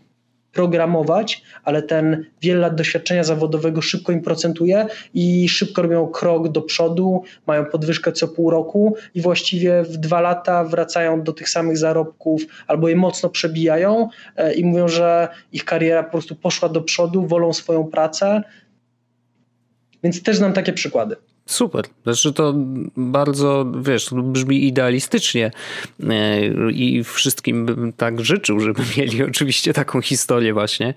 programować, ale ten wiele lat doświadczenia zawodowego szybko im procentuje i szybko robią krok do przodu, mają podwyżkę co pół roku i właściwie w dwa lata wracają do tych samych zarobków albo je mocno przebijają e, i mówią, że ich kariera po prostu poszła do przodu, wolą swoją pracę. Więc też znam takie przykłady. Super. Znaczy to bardzo, wiesz, to brzmi idealistycznie e, i wszystkim bym tak życzył, żeby mieli oczywiście taką historię właśnie.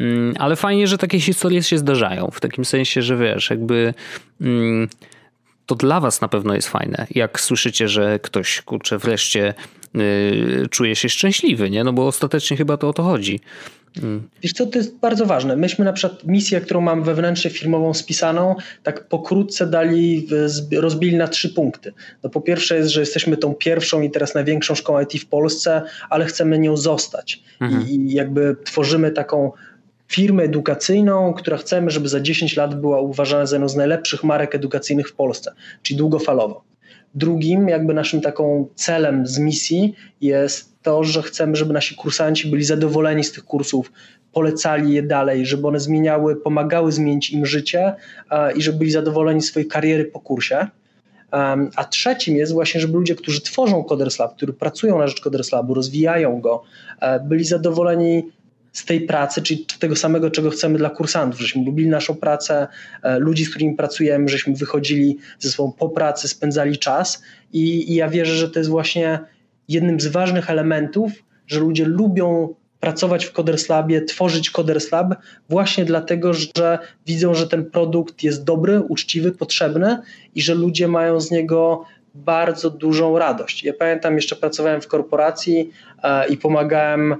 Mm, ale fajnie, że takie historie się zdarzają. W takim sensie, że wiesz, jakby mm, to dla was na pewno jest fajne. Jak słyszycie, że ktoś, kurczę, wreszcie czuje się szczęśliwy, nie? No bo ostatecznie chyba to o to chodzi. Wiesz co, to jest bardzo ważne. Myśmy na przykład misję, którą mam wewnętrznie firmową spisaną, tak pokrótce dali, rozbili na trzy punkty. No po pierwsze jest, że jesteśmy tą pierwszą i teraz największą szkołą IT w Polsce, ale chcemy nią zostać. Mhm. I, I jakby tworzymy taką firmę edukacyjną, która chcemy, żeby za 10 lat była uważana za jedną z najlepszych marek edukacyjnych w Polsce, czyli długofalowo. Drugim, jakby naszym taką celem z misji jest to, że chcemy, żeby nasi kursanci byli zadowoleni z tych kursów, polecali je dalej, żeby one zmieniały, pomagały zmienić im życie i żeby byli zadowoleni z swojej kariery po kursie. A trzecim jest właśnie, żeby ludzie, którzy tworzą Coders Lab, którzy pracują na rzecz Coders Labu, rozwijają go, e, byli zadowoleni z tej pracy, czyli tego samego, czego chcemy dla kursantów, żeśmy lubili naszą pracę, e, ludzi, z którymi pracujemy, żeśmy wychodzili ze sobą po pracy, spędzali czas i, i ja wierzę, że to jest właśnie jednym z ważnych elementów, że ludzie lubią pracować w Coders Labie, tworzyć Coders Lab właśnie dlatego, że widzą, że ten produkt jest dobry, uczciwy, potrzebny i że ludzie mają z niego bardzo dużą radość. Ja pamiętam, jeszcze pracowałem w korporacji e, i pomagałem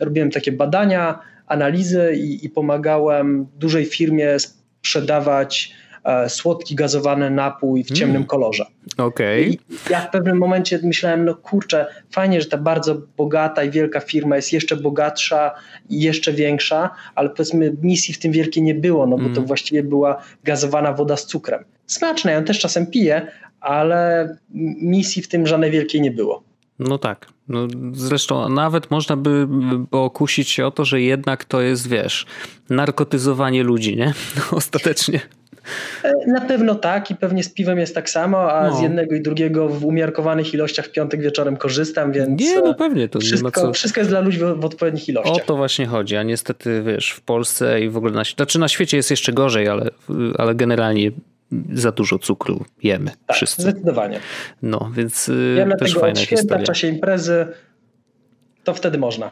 robiłem takie badania, analizy i, i pomagałem dużej firmie sprzedawać e, słodki gazowany napój w ciemnym mm. kolorze. Okay. Ja w pewnym momencie myślałem, no kurczę, fajnie, że ta bardzo bogata i wielka firma jest jeszcze bogatsza i jeszcze większa, ale powiedzmy misji w tym wielkiej nie było, no bo mm. to właściwie była gazowana woda z cukrem. Smaczna, ja ją też czasem piję, ale misji w tym żadnej wielkiej nie było. No tak. No, zresztą nawet można by okusić się o to, że jednak to jest, wiesz, narkotyzowanie ludzi, nie? ostatecznie. E, na pewno tak i pewnie z piwem jest tak samo, a no. z jednego i drugiego w umiarkowanych ilościach w piątek wieczorem korzystam, więc nie, no pewnie to wszystko, nie ma co... wszystko jest dla ludzi w, w, odpowiednich ilościach. O to właśnie chodzi, a niestety wiesz, w Polsce i w ogóle na, znaczy na świecie jest jeszcze gorzej, ale, ale generalnie za dużo cukru jemy tak, wszyscy. Zdecydowanie. No, więc y, ja też fajna święta, historia. w czasie imprezy to wtedy można.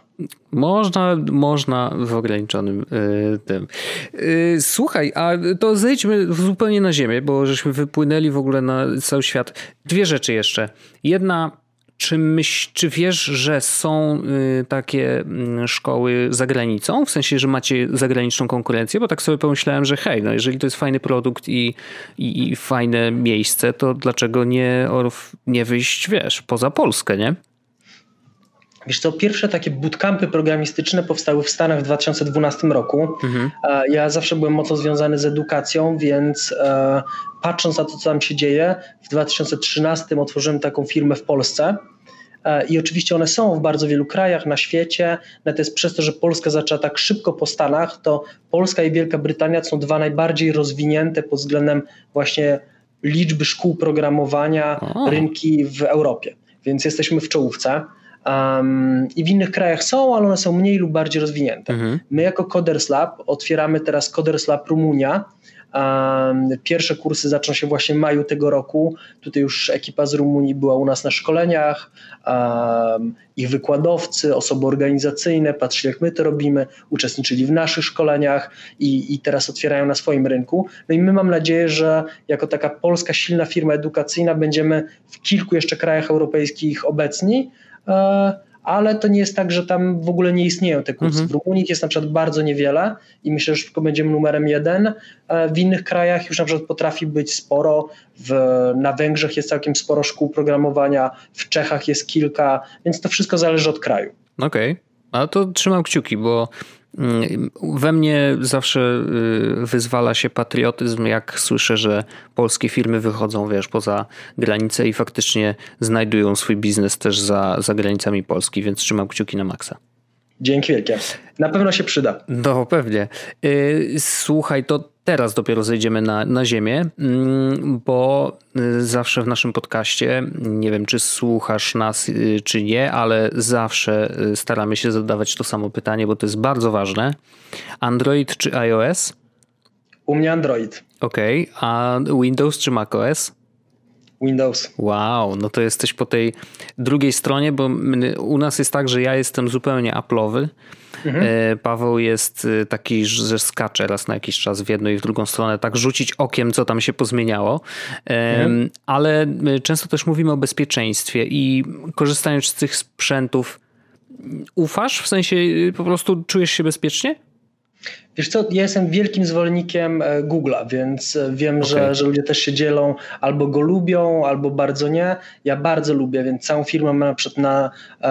Można, można w ograniczonym y, tym. Y, słuchaj, a to zejdźmy zupełnie na ziemię, bo żeśmy wypłynęli w ogóle na cały świat. Dwie rzeczy jeszcze. Jedna czy, myśl, czy wiesz, że są y, takie mm, szkoły za granicą? W sensie, że macie zagraniczną konkurencję? Bo tak sobie pomyślałem, że hej, no jeżeli to jest fajny produkt i, i, i fajne miejsce, to dlaczego nie, nie wyjść, wiesz, poza Polskę, nie? Wiesz co, pierwsze takie bootcampy programistyczne powstały w Stanach w 2012 roku. Mhm. Ja zawsze byłem mocno związany z edukacją, więc e, patrząc na to, co tam się dzieje, w 2013 otworzyłem taką firmę w Polsce. E, I oczywiście one są w bardzo wielu krajach na świecie, natomiast przez to, że Polska zaczęła tak szybko po Stanach, to Polska i Wielka Brytania są dwa najbardziej rozwinięte pod względem właśnie liczby szkół programowania, rynki w Europie. Więc jesteśmy w czołówce. Um, I w innych krajach są, ale one są mniej lub bardziej rozwinięte. Mhm. My jako Coders Lab otwieramy teraz Coders Lab Rumunia. Um, pierwsze kursy zaczną się właśnie w maju tego roku. Tutaj już ekipa z Rumunii była u nas na szkoleniach. Um, ich wykładowcy, osoby organizacyjne patrzyli jak my to robimy, uczestniczyli w naszych szkoleniach i, i teraz otwierają na swoim rynku. No i my mam nadzieję, że jako taka polska silna firma edukacyjna będziemy w kilku jeszcze krajach europejskich obecni, ale to nie jest tak, że tam w ogóle nie istnieją te kursy. Mhm. W Rumunii jest na przykład bardzo niewiele i myślę, że szybko będziemy numerem jeden. E, w innych krajach już na przykład potrafi być sporo. W, na Węgrzech jest całkiem sporo szkół programowania, w Czechach jest kilka, więc to wszystko zależy od kraju. Okej, okay. a to trzymam kciuki, bo we mnie zawsze y, wyzwala się patriotyzm, jak słyszę, że polskie firmy wychodzą, wiesz, poza granice i faktycznie znajdują swój biznes też za, za granicami Polski, więc trzymam kciuki na maksa. Dzięki wielkie. Na pewno się przyda. No, pewnie. Y, słuchaj, to teraz dopiero zejdziemy na, na ziemię, mm, bo y, zawsze w naszym podcaście, nie wiem czy słuchasz nas y, czy nie, ale zawsze staramy się zadawać to samo pytanie, bo to jest bardzo ważne. Android czy iOS? U mnie Android. Okej, okay. a Windows czy macOS? Windows. Wow, no to jesteś po tej drugiej stronie, bo u nas jest tak, że ja jestem zupełnie Apple'owy Mhm. E, Paweł jest e, taki, że skacze raz na jakiś czas w jedną i w drugą stronę, tak rzucić okiem, co tam się pozmieniało. Mhm. Ale często też mówimy o bezpieczeństwie i korzystając z tych sprzętów, ufasz? W sensie po prostu czujesz się bezpiecznie? Wiesz co, ja jestem wielkim zwolennikiem e, Google'a, więc e, wiem, okay. że, że ludzie też się dzielą, albo go lubią, albo bardzo nie. Ja bardzo lubię, więc całą firmę mam na przykład na e,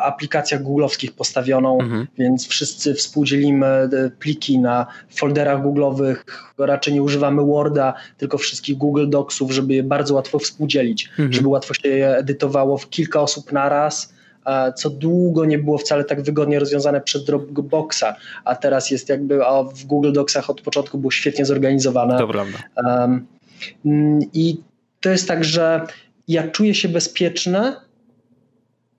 aplikacjach googlowskich postawioną, mhm. więc wszyscy współdzielimy e, pliki na folderach googlowych, raczej nie używamy Worda, tylko wszystkich Google Docsów, żeby je bardzo łatwo współdzielić, mhm. żeby łatwo się je edytowało w kilka osób na raz co długo nie było wcale tak wygodnie rozwiązane przez Dropboxa, a teraz jest jakby, a w Google Docsach od początku było świetnie zorganizowane. To prawda. Um, I to jest tak, że ja czuję się bezpieczny,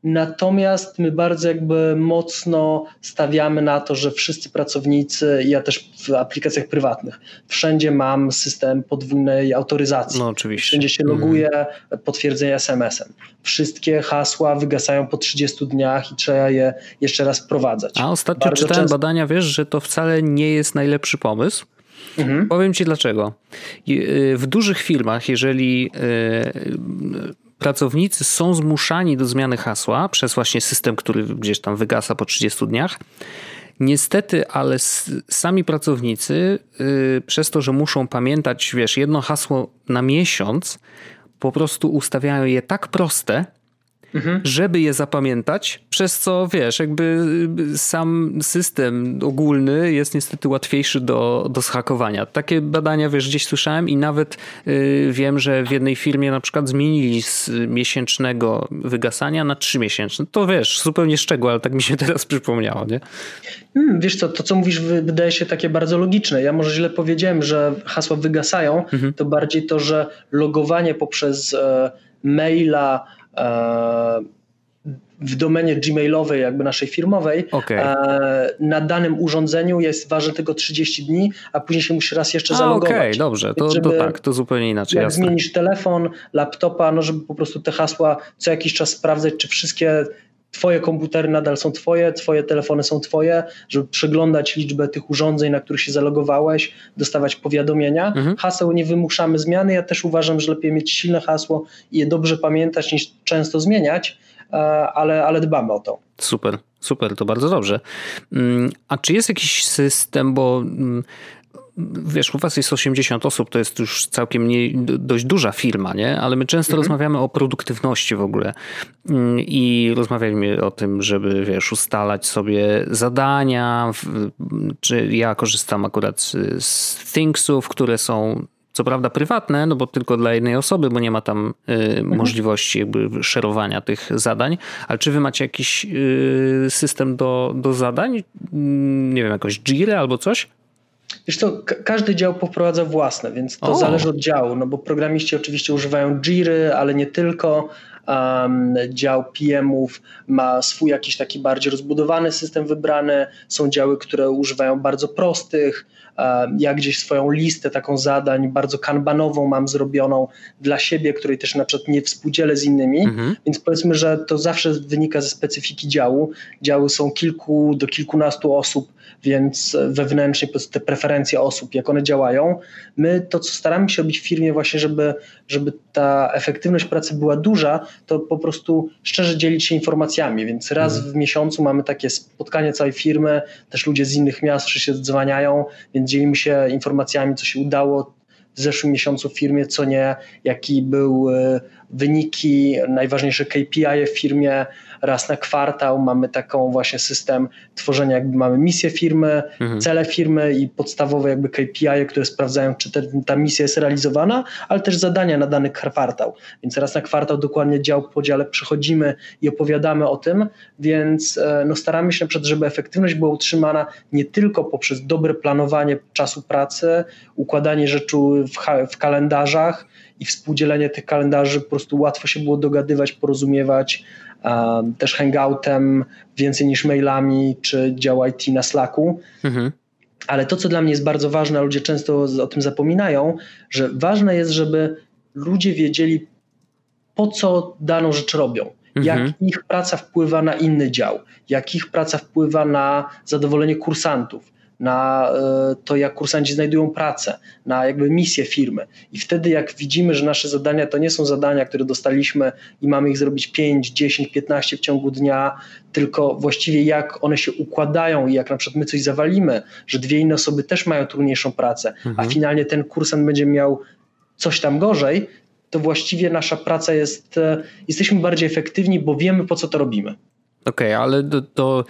Natomiast my bardzo jakby mocno stawiamy na to, że wszyscy pracownicy, ja też w aplikacjach prywatnych, wszędzie mam system podwójnej autoryzacji. No oczywiście. Wszędzie się loguje mm. potwierdzenie SMS-em. Wszystkie hasła wygasają po 30 dniach i trzeba je jeszcze raz wprowadzać. A ostatnio bardzo czytałem często... badania, wiesz, że to wcale nie jest najlepszy pomysł. Mhm. Powiem ci dlaczego. Y, w dużych firmach, jeżeli y, pracownicy są zmuszani do zmiany hasła przez właśnie system, który gdzieś tam wygasa po 30 dniach. Niestety, ale sami pracownicy, yy, przez to, że muszą pamiętać, wiesz, jedno hasło na miesiąc, po prostu ustawiają je tak proste, mhm. żeby je zapamiętać, przez co wiesz, jakby y, sam system ogólny jest niestety łatwiejszy do, do zhakowania. Takie badania, wiesz, gdzieś słyszałem i nawet y, wiem, że w jednej firmie na przykład zmienili z miesięcznego wygasania na trzymiesięczne. To wiesz, zupełnie szczegół, ale tak mi się teraz przypomniało, nie? Hmm, wiesz co, to co mówisz wydaje się takie bardzo logiczne. Ja może źle powiedziałem, że hasła wygasają, mhm. to bardziej to, że logowanie poprzez e, maila w domenie gmailowej, jakby naszej firmowej, okay. E, na danym urządzeniu jest ważne tylko 30 dni, a później się musi raz jeszcze a, zalogować. Okej, okay, dobrze, to, to, tak, to zupełnie inaczej. Jak jasne. zmienisz telefon, laptopa, no żeby po prostu te hasła co jakiś czas sprawdzać, czy wszystkie Twoje komputery nadal są Twoje, Twoje telefony są Twoje, żeby przeglądać liczbę tych urządzeń, na których się zalogowałeś, dostawać powiadomienia. Mhm. Haseł nie wymuszamy zmiany. Ja też uważam, że lepiej mieć silne hasło i je dobrze pamiętać, niż często zmieniać, e, ale, ale dbamy o to. Super, super, to bardzo dobrze. Mm, a czy jest jakiś system, bo mm, wiesz, u was jest 80 osób, to jest już całkiem nie, dość duża firma, nie? Ale my często mhm. rozmawiamy o produktywności w ogóle mm, i rozmawialiśmy o tym, żeby, wiesz, ustalać sobie zadania, czy ja korzystam akurat z Thingsów, które są co prawda prywatne, no bo tylko dla jednej osoby, bo nie ma tam y, mhm. możliwości jakby szerowania tych zadań, ale czy wy macie jakiś y, system do, do zadań? Mm, nie wiem, jakoś Jira albo coś? Wiesz co, każdy dział poprowadza własne, więc to o. zależy od działu, no bo programiści oczywiście używają Jiry, ale nie tylko. Um, dział PM-ów ma swój jakiś taki bardziej rozbudowany system wybrany, są działy, które używają bardzo prostych, ja gdzieś swoją listę taką zadań bardzo kanbanową mam zrobioną dla siebie, której też na przykład nie współdzielę z innymi, mhm. więc powiedzmy, że to zawsze wynika ze specyfiki działu. Działy są kilku do kilkunastu osób, więc wewnętrznie te preferencje osób, jak one działają. My to, co staramy się robić w firmie właśnie, żeby, żeby ta efektywność pracy była duża, to po prostu szczerze dzielić się informacjami, więc raz mhm. w miesiącu mamy takie spotkanie całej firmy, też ludzie z innych miast wszyscy dzwaniają, więc dzielimy się informacjami, co się udało w zeszłym miesiącu w firmie, co nie, jaki był e, wyniki, najważniejsze KPI w firmie, raz na kwartał mamy taką właśnie system tworzenia, jakby mamy misję firmy, mhm. cele firmy i podstawowe jakby KPI, które sprawdzają, czy te, ta misja jest realizowana, ale też zadania na dany kwartał. Więc raz na kwartał dokładnie dział po dziale przychodzimy i opowiadamy o tym, więc e, no, staramy się na przykład, żeby efektywność była utrzymana nie tylko poprzez dobre planowanie czasu pracy, układanie rzeczy w, w kalendarzach, i współdzielenie tych kalendarzy po prostu łatwo się było dogadywać, porozumiewać, też hangoutem, więcej niż mailami, czy dział IT na Slacku. Mhm. Ale to, co dla mnie jest bardzo ważne, a ludzie często o tym zapominają, że ważne jest, żeby ludzie wiedzieli, po co daną rzecz robią. jak mhm. ich praca wpływa na inny dział, jak ich praca wpływa na zadowolenie kursantów, na e, to, jak kursanci znajdują pracę, na jakby misję firmy. I wtedy, jak widzimy, że nasze zadania to nie są zadania, które dostaliśmy i mamy ich zrobić 5, 10, 15 w ciągu dnia, tylko właściwie jak one się układają i jak na przykład my coś zawalimy, że dwie inne osoby też mają trudniejszą pracę, mhm. a finalnie ten kursant będzie miał coś tam gorzej, to właściwie nasza praca jest, e, jesteśmy bardziej efektywni, bo wiemy po co to robimy. Okej, okay, ale to, to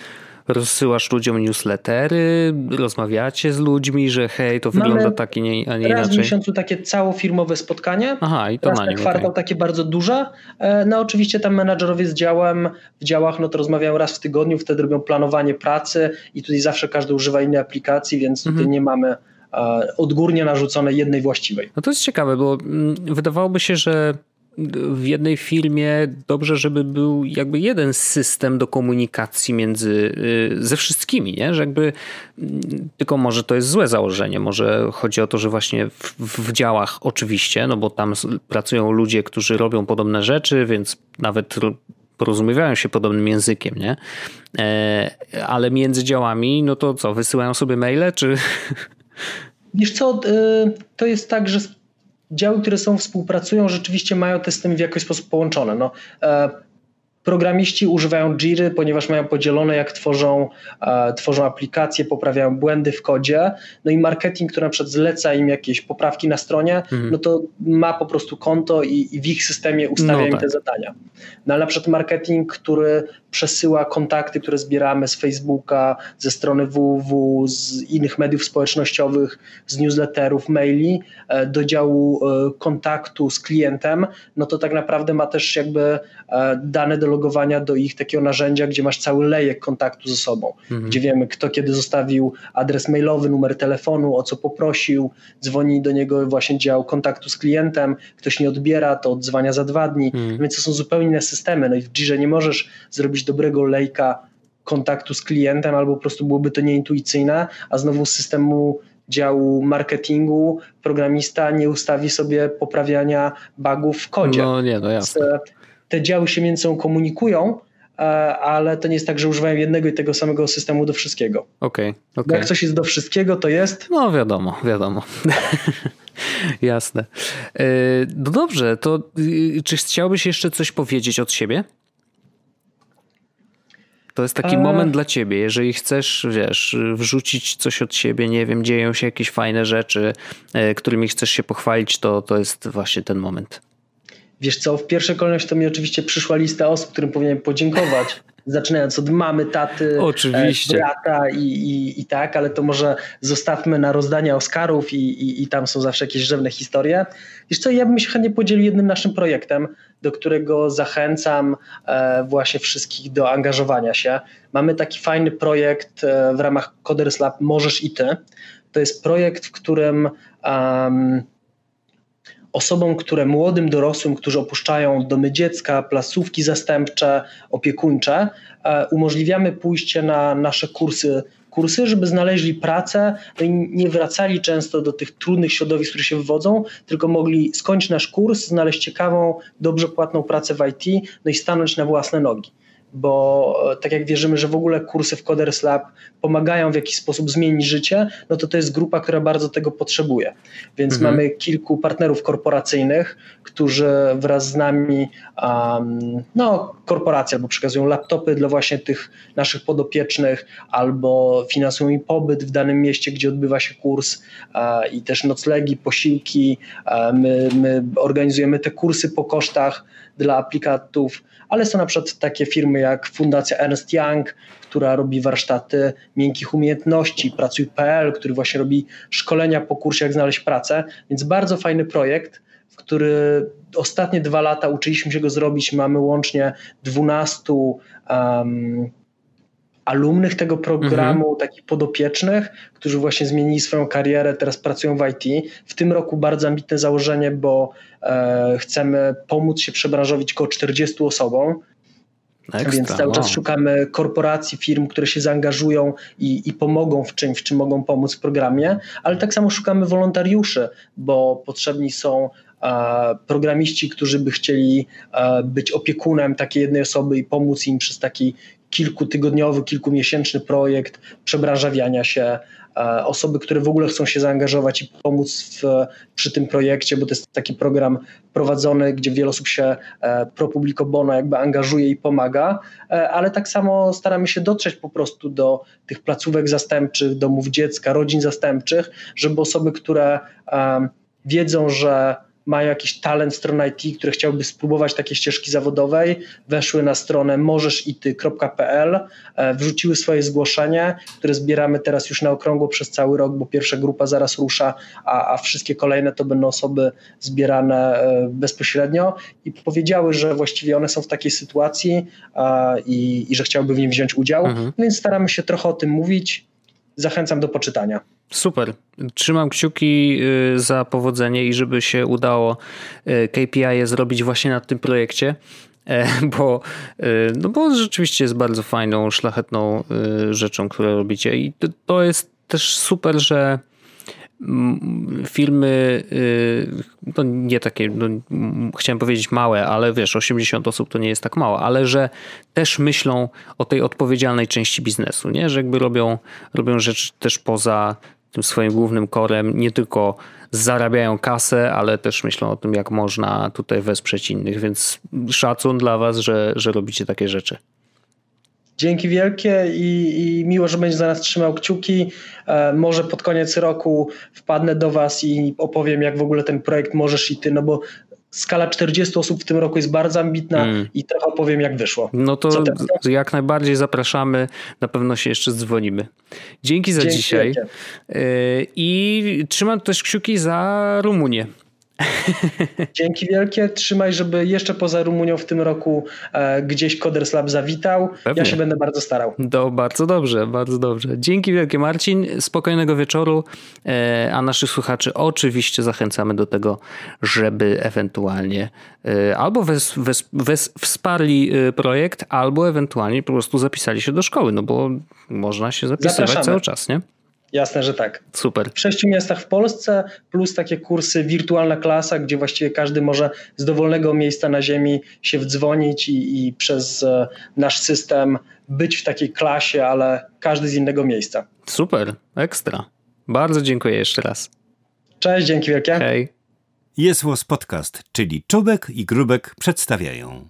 rozsyłasz ludziom newslettery, rozmawiacie z ludźmi, że hej, to wygląda Mamy tak, a nie inaczej? Raz w miesiącu takie całofirmowe spotkanie. Aha, i to raz na nim, na kwartał okay. takie bardzo duże. E, no oczywiście tam menadżerowie z działem, w działach no to rozmawiają raz w tygodniu, wtedy robią planowanie pracy i tutaj zawsze każdy używa innej aplikacji, więc tutaj mhm. nie mamy e, odgórnie narzuconej jednej właściwej. No to jest ciekawe, bo mm, wydawałoby się, że w jednej firmie dobrze, żeby był jakby jeden system do komunikacji między y, ze wszystkimi, nie? Że jakby mm, tylko może to jest złe założenie, może chodzi o to, że właśnie w, w działach oczywiście, no bo tam pracują ludzie, którzy robią podobne rzeczy, więc nawet porozumiewają się podobnym językiem, nie? E, ale między działami, no to co, wysyłają sobie maile, czy... Wiesz co, y, to jest tak, że działy, które są współpracują, rzeczywiście mają te systemy w jakiś sposób połączone. No, e, Programiści używają Jiry, ponieważ mają podzielone, jak tworzą, e, tworzą aplikacje, poprawiają błędy w kodzie. No i marketing, który na przykład zleca im jakieś poprawki na stronie, mhm. no to ma po prostu konto i, i w ich systemie ustawia no im tak. te zadania. No ale na przykład marketing, który przesyła kontakty, które zbieramy z Facebooka, ze strony www, z innych mediów społecznościowych, z newsletterów, maili e, do działu e, kontaktu z klientem, no to tak naprawdę ma też jakby dane do logowania do ich takiego narzędzia, gdzie masz cały lejek kontaktu ze sobą, mhm. gdzie wiemy kto kiedy zostawił adres mailowy, numer telefonu, o co poprosił, dzwoni do niego właśnie dział kontaktu z klientem, ktoś nie odbiera, to odzwania za dwa dni, mhm. więc to są zupełnie inne systemy, no i w Jirze nie możesz zrobić dobrego lejka kontaktu z klientem, albo po prostu byłoby to nieintuicyjne, a znowu z systemu działu marketingu programista nie ustawi sobie poprawiania bugów w kodzie. No nie, no jasne. Te działy się między sobą komunikują, e, ale to nie jest tak, że używają jednego i tego samego systemu do wszystkiego. Okej, okay, okay. Jak coś jest do wszystkiego, to jest... No wiadomo, wiadomo. Jasne. E, no dobrze, to y, czy chciałbyś jeszcze coś powiedzieć od siebie? To jest taki e... moment dla ciebie, jeżeli chcesz, wiesz, wrzucić coś od siebie, nie wiem, dzieją się jakieś fajne rzeczy, którymi chcesz się pochwalić, to, to jest właśnie ten moment. Wiesz co, w pierwszej kolejności to mi oczywiście przyszła lista osób, którym powinienem podziękować. Zaczynając od mamy, taty, e, Oczywiście. brata i, i, i tak, ale to może zostawmy na rozdanie Oscarów i, i, i tam są zawsze jakieś rzewne historie. Wiesz co, ja bym się chętnie podzielił jednym naszym projektem, do którego zachęcam e, właśnie wszystkich do angażowania się. Mamy taki fajny projekt e, w ramach Coders Lab Możesz i Ty. To jest projekt, w którym um, osobom, które młodym dorosłym, którzy opuszczają domy dziecka, placówki zastępcze, opiekuńcze, e, umożliwiamy pójście na nasze kursy kursy, żeby znaleźli pracę no i nie wracali często do tych trudnych środowisk, które się wywodzą, tylko mogli skończyć nasz kurs, znaleźć ciekawą, dobrze płatną pracę w IT, no i stanąć na własne nogi bo e, tak jak wierzymy, że w ogóle kursy w Coders Lab pomagają w jakiś sposób zmienić życie, no to to jest grupa, która bardzo tego potrzebuje. Więc mhm. mamy kilku partnerów korporacyjnych, którzy wraz z nami, um, no korporacje albo przekazują laptopy dla właśnie tych naszych podopiecznych, albo finansują im pobyt w danym mieście, gdzie odbywa się kurs uh, i też noclegi, posiłki. Uh, my, my organizujemy te kursy po kosztach dla aplikatów, ale są na przykład takie firmy jak Fundacja Ernst Young, która robi warsztaty miękkich umiejętności, Pracuj.pl, który właśnie robi szkolenia po kursie, jak znaleźć pracę, więc bardzo fajny projekt, w który ostatnie dwa lata uczyliśmy się go zrobić. Mamy łącznie 12 um, alumnych tego programu, mhm. takich podopiecznych, którzy właśnie zmienili swoją karierę, teraz pracują w IT. W tym roku bardzo ambitne założenie, bo e, chcemy pomóc się przebranżowić około 40 osobom. Ekstra, Więc cały czas szukamy korporacji, firm, które się zaangażują i, i pomogą w czymś, w czym mogą pomóc w programie, ale tak samo szukamy wolontariuszy, bo potrzebni są programiści, którzy by chcieli być opiekunem takiej jednej osoby i pomóc im przez taki kilkutygodniowy, kilkumiesięczny projekt przebranżawiania się, e, osoby, które w ogóle chcą się zaangażować i pomóc w, przy tym projekcie, bo to jest taki program prowadzony, gdzie wiele osób się e, pro publico bono jakby angażuje i pomaga, e, ale tak samo staramy się dotrzeć po prostu do tych placówek zastępczych, domów dziecka, rodzin zastępczych, żeby osoby, które wiedzą, że mają jakiś talent stron IT, które chciałby spróbować takiej ścieżki zawodowej, weszły na stronę możeszity.pl, e, wrzuciły swoje zgłoszenie, które zbieramy teraz już na okrągło przez cały rok, bo pierwsza grupa zaraz rusza, a, a wszystkie kolejne to będą osoby zbierane e, bezpośrednio i powiedziały, że właściwie one są w takiej sytuacji i, i że chciałby w nim wziąć udział, mhm. więc staramy się trochę o tym mówić. Zachęcam do poczytania. Super. Trzymam kciuki y, za powodzenie i żeby się udało y, KPI zrobić właśnie na tym projekcie, e, bo, y, no bo rzeczywiście jest bardzo fajną, szlachetną rzeczą, którą robicie i to jest też super, że firmy, no nie takie, no chciałem powiedzieć małe, ale wiesz, 80 osób to nie jest tak mało, ale że też myślą o tej odpowiedzialnej części biznesu, nie? że jakby robią, robią rzeczy też poza tym swoim głównym korem nie tylko zarabiają kasę, ale też myślą o tym, jak można tutaj wesprzeć innych, więc szacun dla Was, że, że robicie takie rzeczy. Dzięki wielkie i, i, miło, że będzie za nas trzymał kciuki. E, może pod koniec roku wpadnę do Was i opowiem, jak w ogóle ten projekt możesz i ty, no bo skala 40 osób w tym roku jest bardzo ambitna mm. i trochę opowiem, jak wyszło. No to jak najbardziej zapraszamy, na pewno się jeszcze dzwonimy. Dzięki za Dzięki dzisiaj. Wielkie. I trzymam też kciuki za Rumunię. Dzięki wielkie. Trzymaj, żeby jeszcze poza Rumunią w tym roku e, gdzieś Coders Lab zawitał. Pewnie. Ja się będę bardzo starał. Do, bardzo dobrze, bardzo dobrze. Dzięki wielkie Marcin. Spokojnego wieczoru. E, a naszych słuchaczy oczywiście zachęcamy do tego, żeby ewentualnie e, albo wes, wes, wes, wsparli e, projekt, albo ewentualnie po prostu zapisali się do szkoły, no bo można się zapisywać Zapraszamy. cały czas, nie? Jasne, że tak. Super. W sześciu miastach w Polsce, plus takie kursy wirtualna klasa, gdzie właściwie każdy może z dowolnego miejsca na ziemi się wdzwonić i, i przez e, nasz system być w takiej klasie, ale każdy z innego miejsca. Super, ekstra. Bardzo dziękuję jeszcze raz. Cześć, dzięki wielkie. Hej. Jest Podcast, czyli Czubek i Grubek przedstawiają.